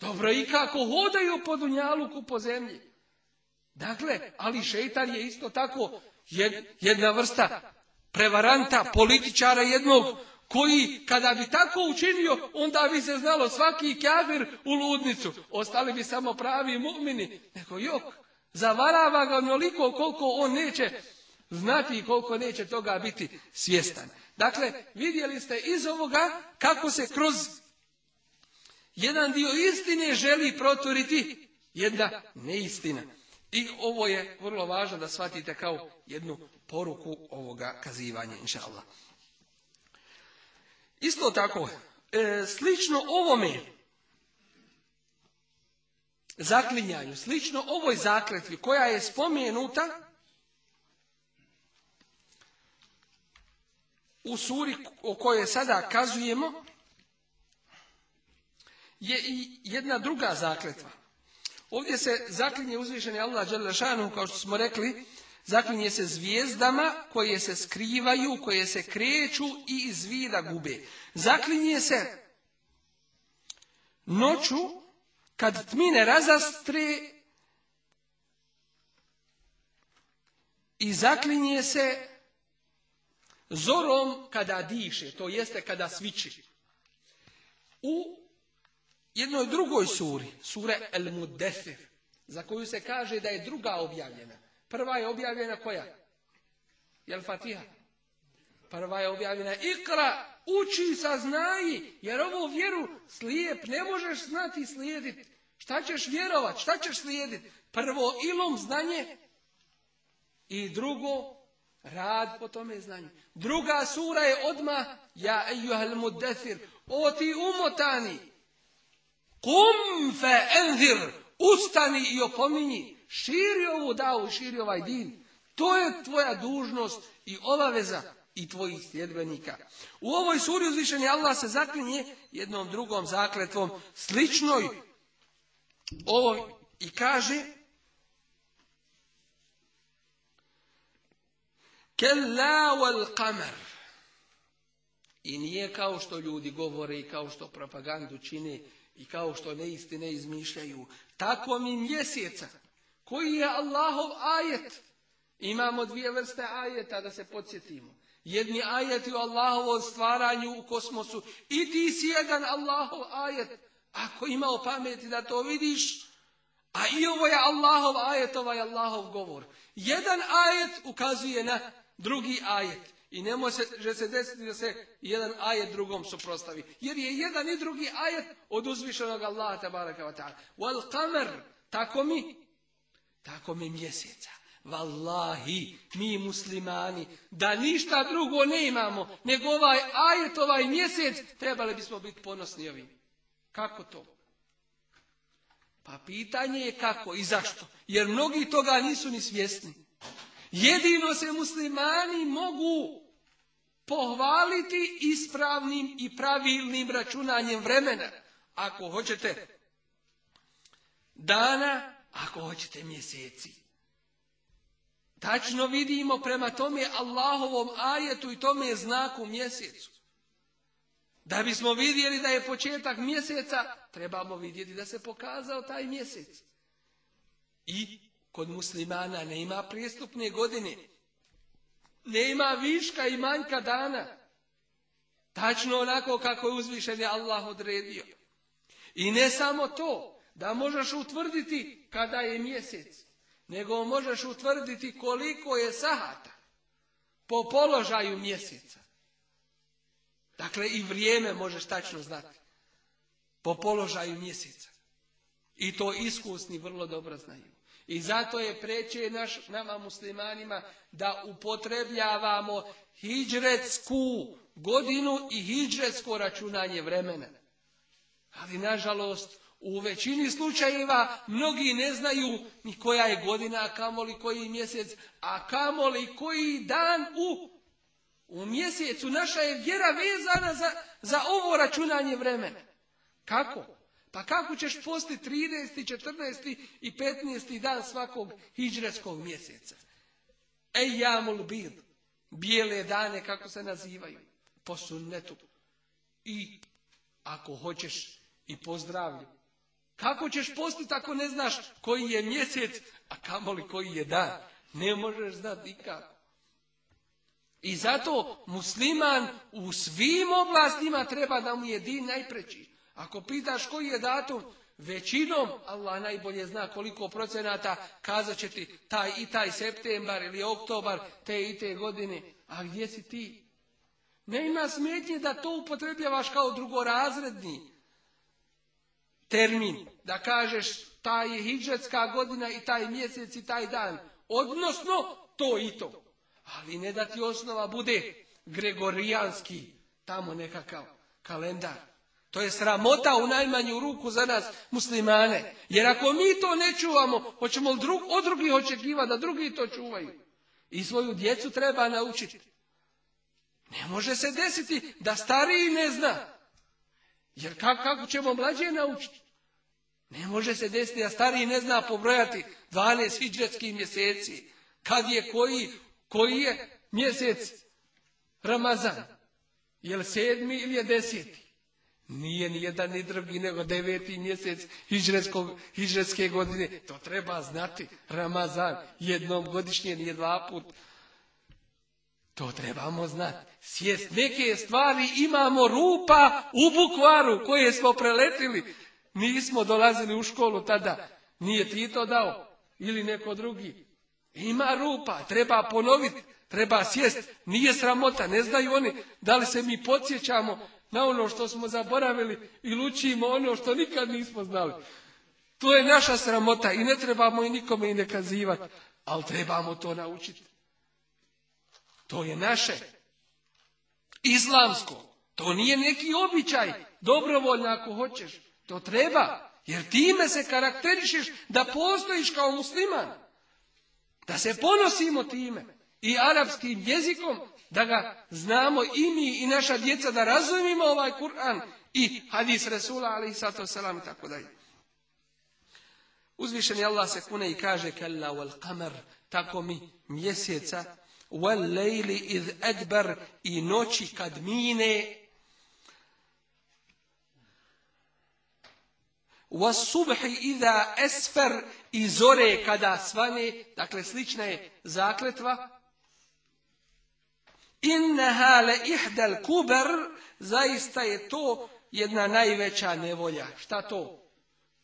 Dobro i kako hodaju po dunjaluku po zemlji. Dakle, ali šeitan je isto tako jedna vrsta prevaranta, političara jednog koji kada bi tako učinio, onda bi se znalo svaki kafir u ludnicu. Ostali bi samo pravi mu'mini. Neko jok, zavarava ga onoliko koliko on neće znati i koliko neće toga biti svjestan. Dakle, vidjeli ste iz ovoga kako se kroz jedan dio istine želi proturiti jedna neistina. I ovo je vrlo važno da shvatite kao jednu poruku ovoga kazivanja, inša Isto tako, e, slično ovome zaklinjanju, slično ovoj zakletvi koja je spomenuta u suri o kojoj sada kazujemo je i jedna druga zakletva. Ovdje se zaklinje uzvišeni Allah Đelešanu, kao što smo rekli, zaklinje se zvijezdama koje se skrivaju, koje se kreću i iz vida gube. Zaklinje se noću kad tmine razastre i zaklinje se zorom kada diše, to jeste kada sviči. U jednoj drugoj suri, sure El Mudefir, za koju se kaže da je druga objavljena, Prva je objavljena koja? Jel Fatiha? Prva je objavljena ikra, uči sa znaji, jer ovu vjeru slijep ne možeš znati slijediti. Šta ćeš vjerovat, šta ćeš slijediti? Prvo ilom znanje i drugo rad po tome znanju. Druga sura je odma ja mu mudesir, o ti umotani, kum fe enzir, ustani i opominji. Širi ovu davu širi ovaj din. To je tvoja dužnost i obaveza i tvojih sljedbenika. U ovoj suri uzvišeni Allah se zaklinje jednom drugom zakletvom sličnoj ovoj i kaže Kella wal kamer. I nije kao što ljudi govore i kao što propagandu čini i kao što neistine izmišljaju. Tako mi mjeseca koji je Allahov ajet? Imamo dvije vrste ajeta da se podsjetimo. Jedni ajeti u Allahovom stvaranju u kosmosu. I ti si jedan Allahov ajet. Ako imao pameti da to vidiš, a i ovo je Allahov ajet, ovaj Allahov govor. Jedan ajet ukazuje na drugi ajet. I ne može se desiti da se jedan ajet drugom suprostavi. Jer je jedan i drugi ajet od uzvišenog Allaha tabaraka wa ta'ala. kamer, tako mi tako mi mjeseca. Vallahi, mi muslimani, da ništa drugo ne imamo, nego ovaj ajet, ovaj mjesec, trebali bismo biti ponosni ovim. Kako to? Pa pitanje je kako i zašto. Jer mnogi toga nisu ni svjesni. Jedino se muslimani mogu pohvaliti ispravnim i pravilnim računanjem vremena. Ako hoćete dana ako hoćete mjeseci. Tačno vidimo prema tome Allahovom ajetu i tome znaku mjesecu. Da bismo vidjeli da je početak mjeseca, trebamo vidjeti da se pokazao taj mjesec. I kod muslimana ne ima prijestupne godine. Ne ima viška i manjka dana. Tačno onako kako je uzvišen Allah odredio. I ne samo to, da možeš utvrditi kada je mjesec, nego možeš utvrditi koliko je sahata po položaju mjeseca. Dakle, i vrijeme možeš tačno znati po položaju mjeseca. I to iskusni vrlo dobro znaju. I zato je preće naš, nama muslimanima da upotrebljavamo hijđretsku godinu i hijđretsko računanje vremena. Ali nažalost u većini slučajeva mnogi ne znaju ni koja je godina, a kamoli koji mjesec, a kamoli koji dan u, u mjesecu. Naša je vjera vezana za, za ovo računanje vremena. Kako? Pa kako ćeš posti 13., 14. i 15. dan svakog hijđreskog mjeseca? Ej jamul bil, bijele dane kako se nazivaju, po sunnetu. I ako hoćeš i pozdravljam kako ćeš postiti ako ne znaš koji je mjesec, a kamoli koji je dan? Ne možeš znati nikako. I zato musliman u svim oblastima treba da mu je din najpreći. Ako pitaš koji je datum, većinom, Allah najbolje zna koliko procenata, kazat će ti taj i taj septembar ili oktobar te i te godine. A gdje si ti? Ne ima smetnje da to upotrebljavaš kao drugorazredni termin. Da kažeš taj je hijđatska godina i taj mjesec i taj dan. Odnosno to i to. Ali ne da ti osnova bude gregorijanski tamo nekakav kalendar. To je sramota u najmanju ruku za nas muslimane. Jer ako mi to ne čuvamo, hoćemo drug, od drugih očekivati da drugi to čuvaju. I svoju djecu treba naučiti. Ne može se desiti da stariji ne zna. Jer kako ćemo mlađe naučiti? Ne može se desiti a stariji ne zna pobrojati 12 hijđetskih mjeseci. Kad je koji, koji je mjesec Ramazan? Je li sedmi ili je deseti? Nije ni jedan ni drugi nego deveti mjesec hijđetske godine. To treba znati. Ramazan jednom godišnje nije dva put to trebamo znati. Sjest neke stvari imamo rupa u bukvaru koje smo preletili. Nismo dolazili u školu tada. Nije Tito dao ili neko drugi. Ima rupa, treba ponoviti, treba sjest. Nije sramota, ne znaju oni da li se mi podsjećamo na ono što smo zaboravili i lučimo ono što nikad nismo znali. To je naša sramota i ne trebamo i nikome i ne kazivati, ali trebamo to naučiti to je naše. Islamsko. To nije neki običaj. Dobrovoljno ako hoćeš. To treba. Jer time se karakterišeš da postojiš kao musliman. Da se ponosimo time. I arapskim jezikom da ga znamo i mi i naša djeca da razumimo ovaj Kur'an i hadis Resula ali i selam i tako dalje. Uzvišeni Allah se kune i kaže kalla wal kamer tako mi mjeseca wal lejli iz edber i noći kad mine was subhi iza esfer i zore kada svane dakle slična je zakletva innaha le ihdal kuber zaista je to jedna najveća nevolja šta to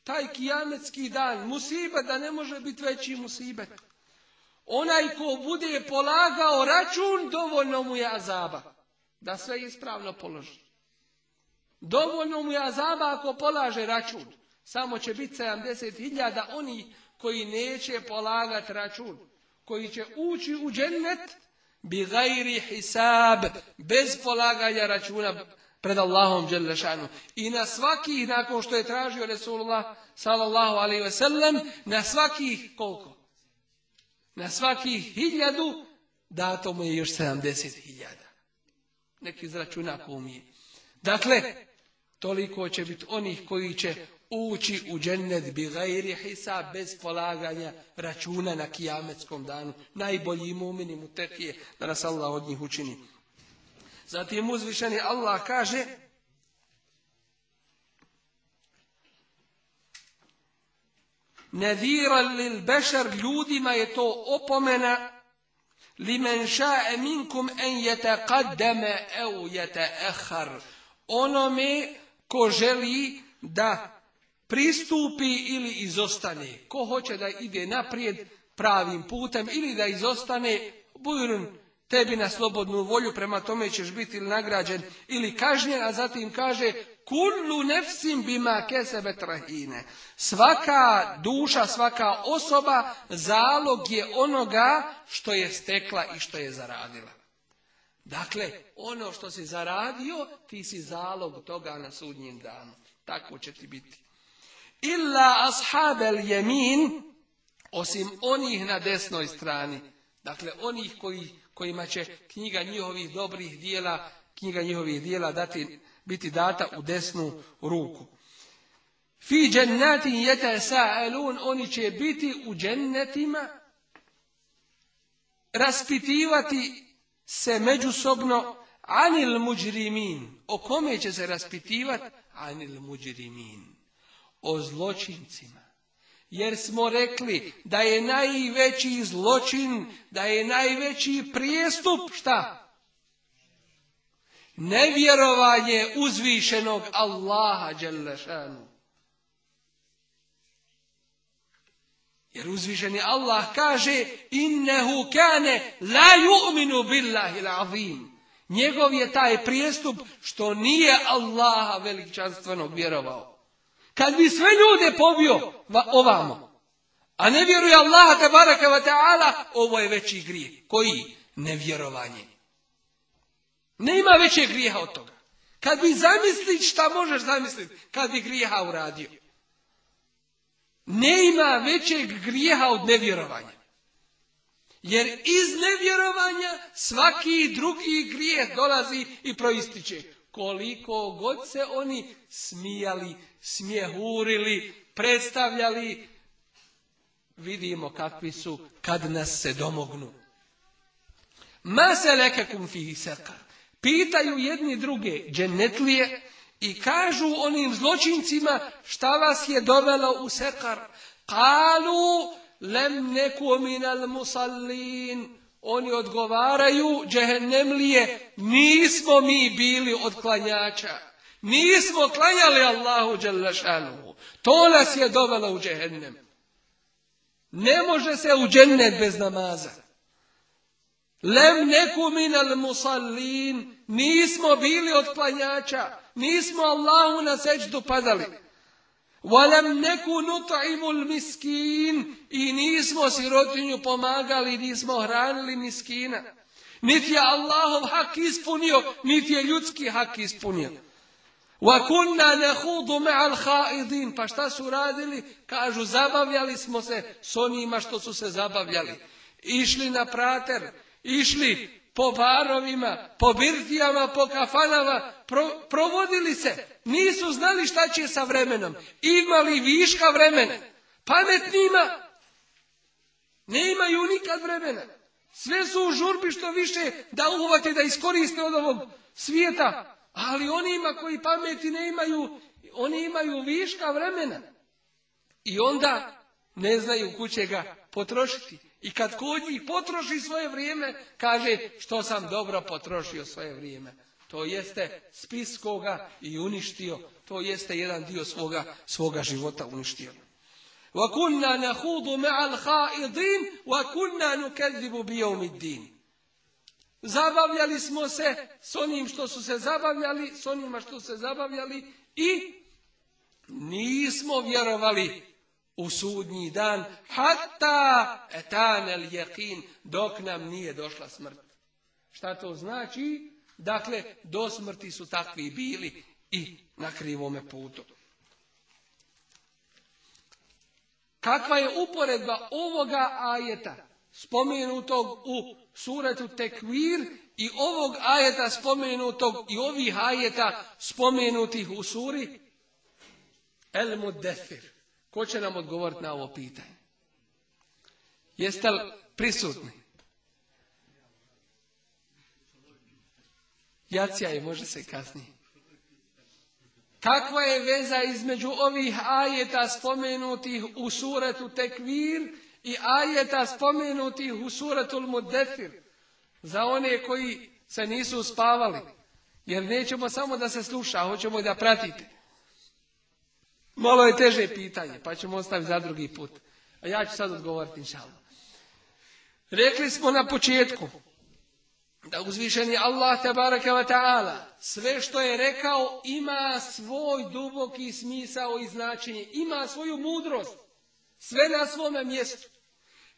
taj kijametski dan musibet da ne može biti veći musibet Onaj ko bude polagao račun, dovoljno mu je azaba. Da sve ispravno položi. Dovoljno mu je azaba ako polaže račun. Samo će biti 70.000 oni koji neće polagati račun. Koji će ući u džennet bi gajri hisab. Bez polaganja računa pred Allahom Đelešanu. I na svakih, nakon što je tražio Resulullah sallallahu alaihi ve sellem, na svakih koliko? Na svakih hiljadu dato mu je još 70 hiljada. Neki izračuna pomije. Dakle, toliko će biti onih koji će ući u džennet bi hisa bez polaganja računa na kijametskom danu. Najbolji mumini mu je da nas Allah od njih učini. Zatim uzvišeni Allah kaže nadira li bešar, ljudima je to opomena limen ša'e minkum en yataqaddama eu yata'akhkhar Onome ko želi da pristupi ili izostane. Ko hoće da ide naprijed pravim putem ili da izostane, bujrun tebi na slobodnu volju, prema tome ćeš biti ili nagrađen ili kažnjen, a zatim kaže kullu nefsim bima kesebe trahine. Svaka duša, svaka osoba zalog je onoga što je stekla i što je zaradila. Dakle, ono što si zaradio, ti si zalog toga na sudnjem danu. Tako će ti biti. Illa ashabel jemin, osim onih na desnoj strani. Dakle, onih koji kojima će knjiga njihovih dobrih dijela, knjiga njihovih dijela dati, biti data u desnu ruku. Fi džennatin elun, oni će biti u džennetima, raspitivati se međusobno anil muđrimin. O kome će se raspitivati? Anil muđrimin. O zločincima jer smo rekli da je najveći zločin, da je najveći prijestup, šta? Nevjerovanje uzvišenog Allaha Đelešanu. Jer uzvišeni Allah kaže innehu kane la ju'minu billahi l'azim. Njegov je taj prijestup što nije Allaha veličanstveno vjerovao. Kad bi sve ljude pobio ovamo. A ne vjeruje Allaha tabaraka wa ta'ala, ovo je veći grijeh. Koji? Nevjerovanje. Ne ima većeg grijeha od toga. Kad bi zamislit šta možeš zamisliti, kad bi grijeha uradio. Ne ima većeg grijeha od nevjerovanja. Jer iz nevjerovanja svaki drugi grijeh dolazi i proističe. Koliko god se oni smijali smjehurili, predstavljali, vidimo kakvi su kad nas se domognu. Ma se kum Pitaju jedni druge dženetlije i kažu onim zločincima šta vas je dovelo u sekar. Kalu lem neku minal musallin. Oni odgovaraju džehennemlije nismo mi bili od Nismo klanjali Allahu Đelešanu. To nas je dovelo u džehennem. Ne može se u džennet bez namaza. Lem neku minal musallin. Nismo bili od klanjača. Nismo Allahu na seđdu padali. Walem neku nut'imul miskin. I nismo sirotinju pomagali, nismo hranili miskina. Niti je Allahov hak ispunio, niti je ljudski hak ispunio. وَكُنَّا نَهُودُ مَعَ الْحَائِدِينَ Pa šta su radili? Kažu, zabavljali smo se s onima što su se zabavljali. Išli na prater, išli po barovima, po birtijama, po kafanama, provodili se. Nisu znali šta će sa vremenom. Imali viška vremena. Pametnima ne imaju nikad vremena. Sve su u žurbi što više da uvati da iskoriste od ovog svijeta. Ali onima koji pameti ne imaju, oni imaju viška vremena. I onda ne znaju kuće ga potrošiti. I kad kod njih potroši svoje vrijeme, kaže što sam dobro potrošio svoje vrijeme. To jeste spis koga i uništio. To jeste jedan dio svoga, svoga života uništio. وَكُنَّا نَحُودُ مَعَ الْحَائِدِينَ وَكُنَّا نُكَذِّبُ بِيَوْمِ الدِّينِ Zabavljali smo se s onim što su se zabavljali, s onima što su se zabavljali i nismo vjerovali u sudnji dan, hatta el jekin, dok nam nije došla smrt. Šta to znači? Dakle, do smrti su takvi bili i na krivome putu. Kakva je uporedba ovoga ajeta spomenutog u suratu Tekvir i ovog ajeta spomenutog i ovih ajeta spomenutih u suri El Mudefir. Ko će nam odgovoriti na ovo pitanje? Jeste li prisutni? Jacija je može se kasnije. Kakva je veza između ovih ajeta spomenutih u suratu Tekvir i ajeta spomenuti u suratul za one koji se nisu uspavali. Jer nećemo samo da se sluša, hoćemo i da pratite. Malo je teže pitanje, pa ćemo ostaviti za drugi put. A ja ću sad odgovoriti, inšalno. Rekli smo na početku da uzvišeni Allah tabaraka wa ta'ala sve što je rekao ima svoj duboki smisao i značenje, ima svoju mudrost sve na svome mjestu.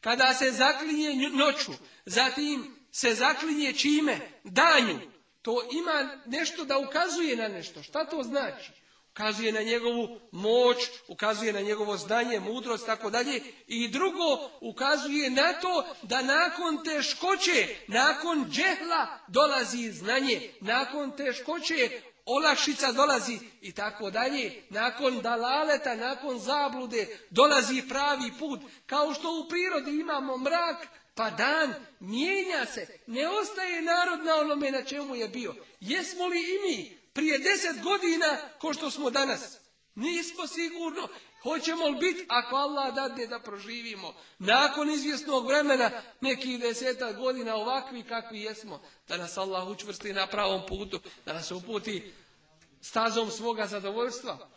Kada se zaklinje noću, zatim se zaklinje čime? Danju. To ima nešto da ukazuje na nešto. Šta to znači? Ukazuje na njegovu moć, ukazuje na njegovo znanje, mudrost, tako dalje. I drugo, ukazuje na to da nakon teškoće, nakon džehla dolazi znanje. Nakon teškoće olakšica dolazi i tako dalje. Nakon dalaleta, nakon zablude dolazi pravi put. Kao što u prirodi imamo mrak, pa dan mijenja se. Ne ostaje narod na onome na čemu je bio. Jesmo li i mi prije deset godina ko što smo danas? Nismo sigurno Hoćemo li biti, ako Allah dadne da proživimo, nakon izvjesnog vremena, nekih deseta godina ovakvi kakvi jesmo, da nas Allah učvrsti na pravom putu, da nas uputi stazom svoga zadovoljstva.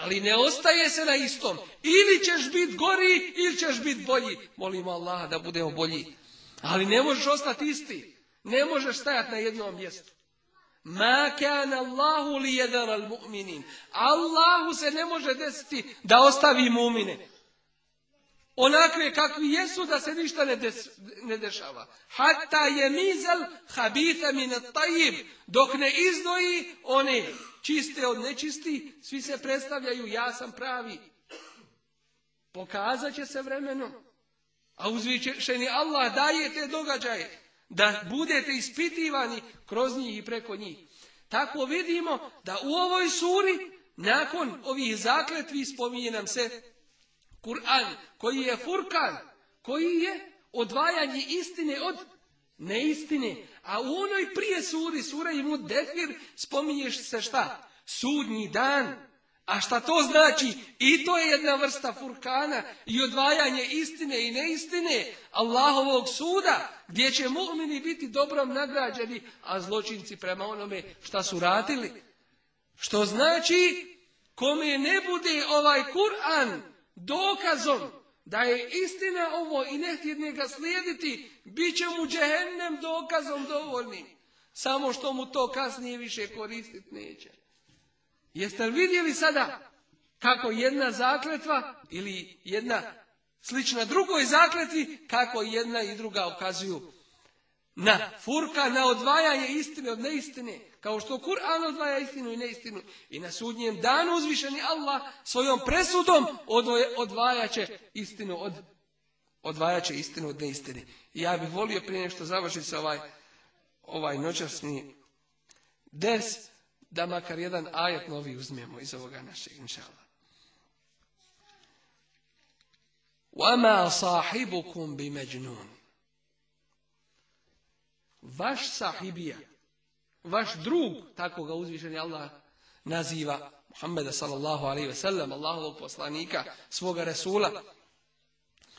Ali ne ostaje se na istom. Ili ćeš biti gori, ili ćeš biti bolji. Molim Allaha da budemo bolji. Ali ne možeš ostati isti. Ne možeš stajati na jednom mjestu. Ma kana Allahu li al mu'minin. Allahu se ne može desiti da ostavi mumine. Onakve kakvi jesu da se ništa ne, des, dešava. Hatta je mizel min tajib. Dok ne izdoji oni čiste od nečisti, svi se predstavljaju ja sam pravi. Pokazat će se vremenom. A uzvičeni Allah daje te događaje. Da budete ispitivani kroz njih i preko njih. Tako vidimo da u ovoj suri nakon ovih zakletvi spominje nam se Kur'an koji je furkan, koji je odvajanje istine od neistine. A u onoj prije suri, sura i mu defir, spominješ se šta? Sudnji dan a šta to znači? I to je jedna vrsta furkana i odvajanje istine i neistine Allahovog suda, gdje će mu'mini biti dobrom nagrađeni, a zločinci prema onome šta su radili. Što znači, kome ne bude ovaj Kur'an dokazom da je istina ovo i ne htjedne ga slijediti, bit će mu džehennem dokazom dovoljni, Samo što mu to kasnije više koristiti neće. Jeste li vidjeli sada kako jedna zakletva ili jedna slična drugoj zakletvi, kako jedna i druga okazuju na furka, na odvajanje istine od neistine, kao što Kur'an odvaja istinu i neistinu. I na sudnjem danu uzvišeni Allah svojom presudom će istinu od odvajaće istinu od neistine. I ja bih volio prije nešto završiti sa ovaj, ovaj noćasni des, da makar jedan ajet novi uzmemo iz ovoga našeg inšala. وَمَا صَاحِبُكُمْ بِمَجْنُونَ Vaš sahibija, vaš drug, tako ga uzvišeni Allah naziva, Muhammeda sallallahu alaihi ve sellem, Allahovog poslanika, svoga Resula.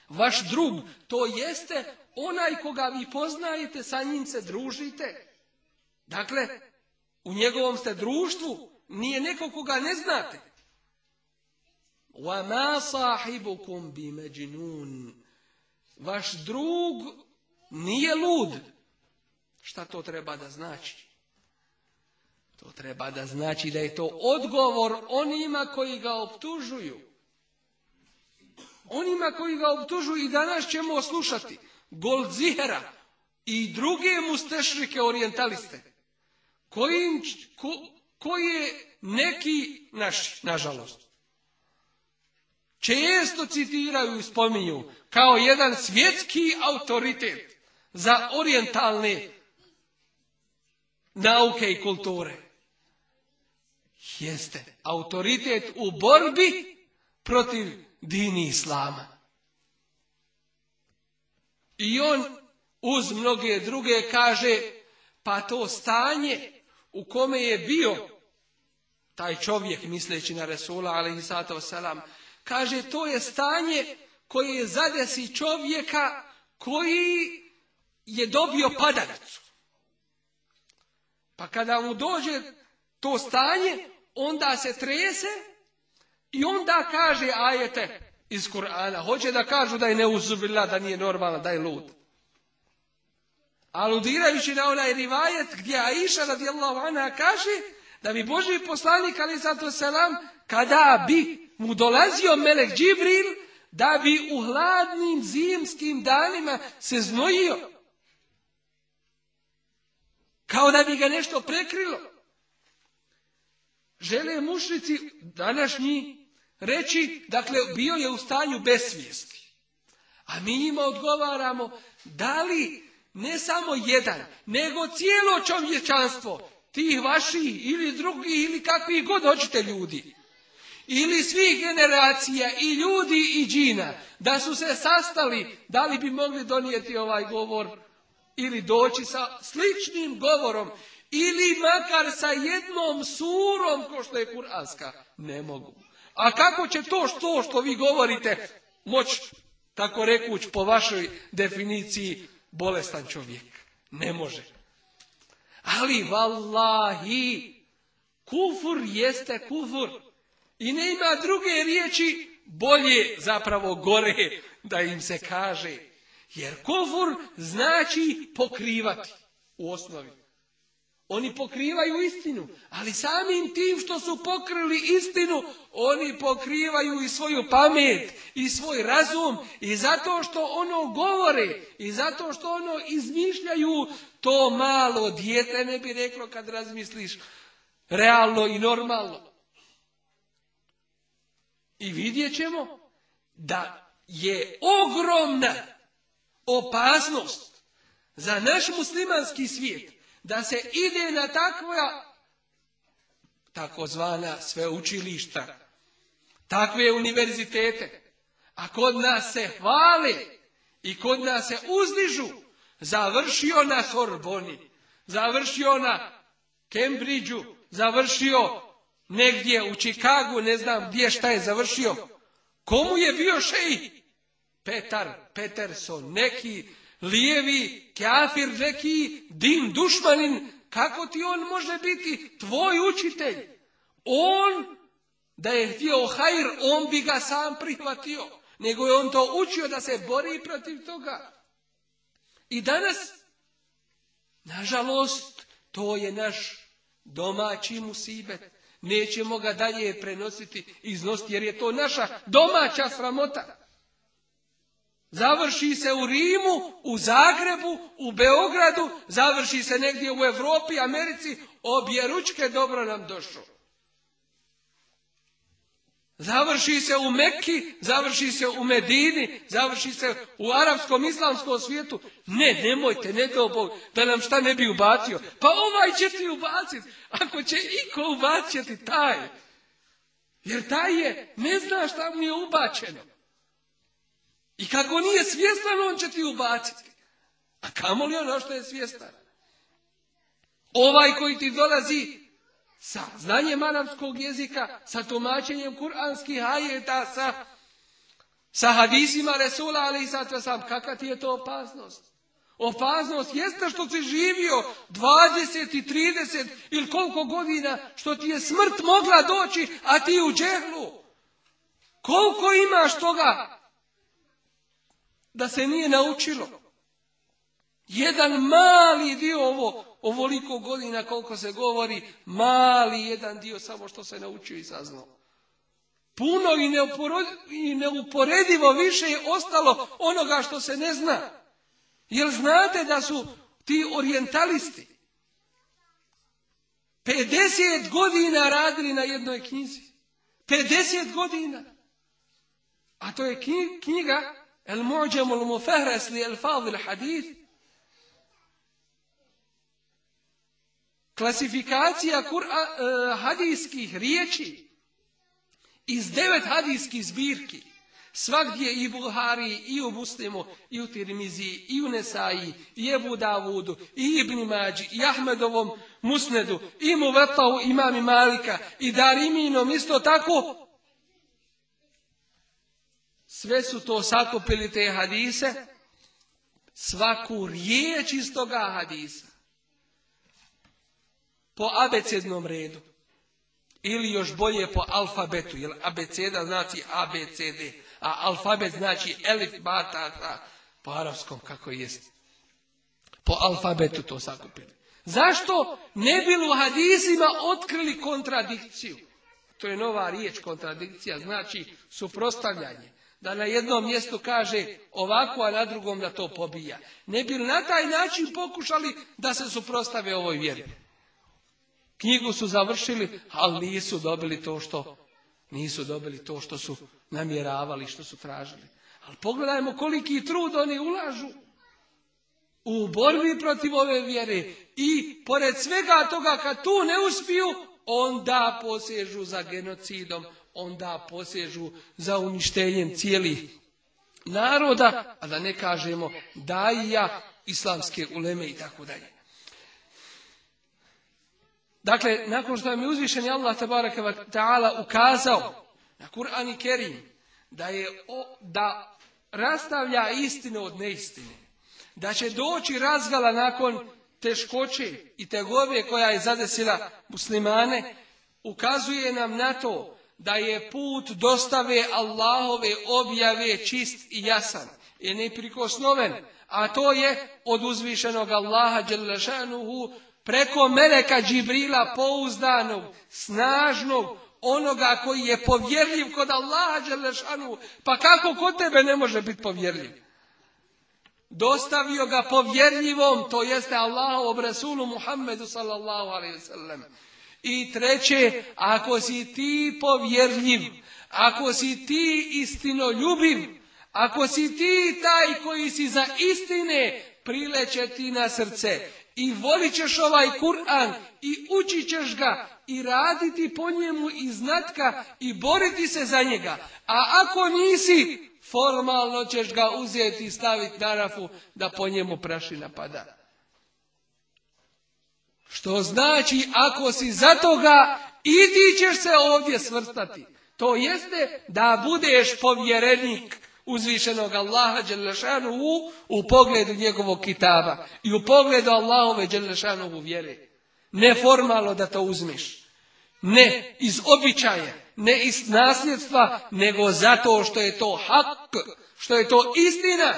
Vaš drug, to jeste onaj koga vi poznajete, sa njim se družite. Dakle, u njegovom ste društvu nije neko koga ne znate. وَمَا صَاحِبُكُمْ بِمَجِنُونَ Vaš drug nije lud. Šta to treba da znači? To treba da znači da je to odgovor onima koji ga optužuju. Onima koji ga optužuju i danas ćemo oslušati Goldzihera i druge mustešnike orientaliste koji, ko, je neki naš nažalost, često citiraju i spominju kao jedan svjetski autoritet za orijentalne nauke i kulture. Jeste autoritet u borbi protiv dini islama. I on uz mnoge druge kaže, pa to stanje u kome je bio taj čovjek misleći na Resula ali i selam kaže to je stanje koje je zadesi čovjeka koji je dobio padalicu. Pa kada mu dođe to stanje, onda se trese i onda kaže ajete iz Kur'ana. Hoće da kažu da je neuzubila, da nije normalna, da je lud aludirajući na onaj rivajet gdje Aisha radijallahu anha kaže da bi Boži poslanik ali zato selam kada bi mu dolazio melek Džibril da bi u hladnim zimskim danima se znojio. Kao da bi ga nešto prekrilo. Žele mušnici današnji reći, dakle bio je u stanju besvijesti. A mi njima odgovaramo da li ne samo jedan, nego cijelo čovječanstvo, tih vaših ili drugih ili kakvih god hoćete ljudi. Ili svih generacija i ljudi i džina, da su se sastali, da li bi mogli donijeti ovaj govor ili doći sa sličnim govorom ili makar sa jednom surom ko što je kuranska. Ne mogu. A kako će to što što vi govorite moći, tako rekuć po vašoj definiciji, bolestan čovjek. Ne može. Ali vallahi, kufur jeste kufur. I ne ima druge riječi bolje, zapravo gore, da im se kaže. Jer kufur znači pokrivati u osnovi. Oni pokrivaju istinu, ali samim tim što su pokrili istinu, oni pokrivaju i svoju pamet, i svoj razum, i zato što ono govore, i zato što ono izmišljaju, to malo dijete ne bi reklo kad razmisliš realno i normalno. I vidjet ćemo da je ogromna opasnost za naš muslimanski svijet da se ide na takva takozvana sveučilišta, takve univerzitete. A kod nas se hvale i kod nas se uzdižu. Završio na Sorboni, završio na Cambridgeu, završio negdje u Čikagu, ne znam gdje šta je završio. Komu je bio šeji? Petar, Peterson, neki lijevi kafir neki din dušmanin, kako ti on može biti tvoj učitelj? On, da je htio hajr, on bi ga sam prihvatio. Nego je on to učio da se bori protiv toga. I danas, nažalost, to je naš domaći musibet. Nećemo ga dalje prenositi, iznosti, jer je to naša domaća sramota. Završi se u Rimu, u Zagrebu, u Beogradu, završi se negdje u Europi, Americi, obje ručke dobro nam došlo. Završi se u Mekki, završi se u Medini, završi se u arapskom islamskom svijetu. Ne, nemojte, ne do Bog, da nam šta ne bi ubacio. Pa ovaj će ti ubaciti, ako će iko ubaciti taj. Jer taj je, ne zna šta mi je ubačeno. I kako nije svjestan, on će ti ubaciti. A kamo li ono što je svjestan? Ovaj koji ti dolazi sa znanjem arapskog jezika, sa tumačenjem kuranskih hajeta, sa, sa hadisima Resula, ali i sad sam, kakva ti je to opasnost? Opasnost jeste što si živio 20 i 30 ili koliko godina što ti je smrt mogla doći, a ti u džehlu. Koliko imaš toga da se nije naučilo. Jedan mali dio ovo, ovoliko godina koliko se govori, mali jedan dio samo što se naučio i saznao. Puno i neuporedivo više je ostalo onoga što se ne zna. Jer znate da su ti orientalisti 50 godina radili na jednoj knjizi. 50 godina. A to je knjiga المعجم المفهرس لألفاظ الحديث klasifikacija Kur'a, Klasifikacija e, hadijskih riječi iz devet hadijskih zbirki. Svakdje i Buhari, i u Muslimu, i u Tirmizi, i u Nesaji, i Ebu Davudu, i Ibn Mađi, i Ahmedovom Musnedu, i Muvetau imami Malika, i Dariminom, isto tako sve su to sakupili te hadise, svaku riječ iz toga hadisa, po abecednom redu, ili još bolje po alfabetu, jer abeceda znači ABCD, a alfabet znači elif bata po arapskom kako jest. Po alfabetu to sakupili. Zašto ne bi u hadisima otkrili kontradikciju? To je nova riječ, kontradikcija, znači suprostavljanje da na jednom mjestu kaže ovako, a na drugom da to pobija. Ne bi na taj način pokušali da se suprostave ovoj vjeri. Knjigu su završili, ali nisu dobili to što nisu dobili to što su namjeravali, što su tražili. Ali pogledajmo koliki trud oni ulažu u borbi protiv ove vjere i pored svega toga kad tu ne uspiju, onda posežu za genocidom, onda posežu za uništenjem cijelih naroda, a da ne kažemo daija, islamske uleme i tako dalje. Dakle, nakon što je je uzvišen Allah ta'ala ukazao na Kur'an i Kerim da, je da rastavlja istinu od neistine, da će doći razgala nakon teškoće i tegove koja je zadesila muslimane, ukazuje nam na to da je put dostave Allahove objave čist i jasan i neprikosnoven, a to je od uzvišenog Allaha Đelešanuhu preko Meleka Džibrila pouzdanog, snažnog, onoga koji je povjerljiv kod Allaha Đelešanuhu, pa kako kod tebe ne može biti povjerljiv? Dostavio ga povjerljivom, to jeste Allahu Rasulu Muhammedu sallallahu alaihi sallam. I treće, ako si ti povjernjiv, ako si ti istinoljubiv, ako si ti taj koji si za istine, prileće ti na srce. I volit ćeš ovaj Kur'an i učit ćeš ga i raditi po njemu i znatka i boriti se za njega. A ako nisi, formalno ćeš ga uzeti i staviti na rafu da po njemu prašina pada. Što znači ako si za toga i ti ćeš se ovdje svrstati. To jeste da budeš povjerenik uzvišenog Allaha Đelešanu u, u pogledu njegovog kitaba i u pogledu Allahove Đelešanu u vjere. Ne formalno da to uzmiš. Ne iz običaja, ne iz nasljedstva, nego zato što je to hak, što je to istina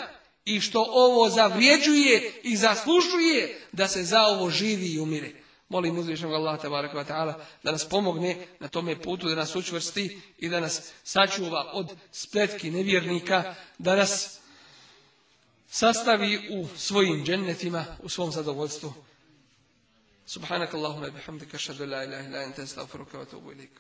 i što ovo zavrijeđuje i zaslužuje da se za ovo živi i umire. Molim uzvišnog Allaha tabaraka ta'ala da nas pomogne na tome putu, da nas učvrsti i da nas sačuva od spletki nevjernika, da nas sastavi u svojim džennetima, u svom zadovoljstvu. Subhanak Allahumma bihamdika, šadu la ilaha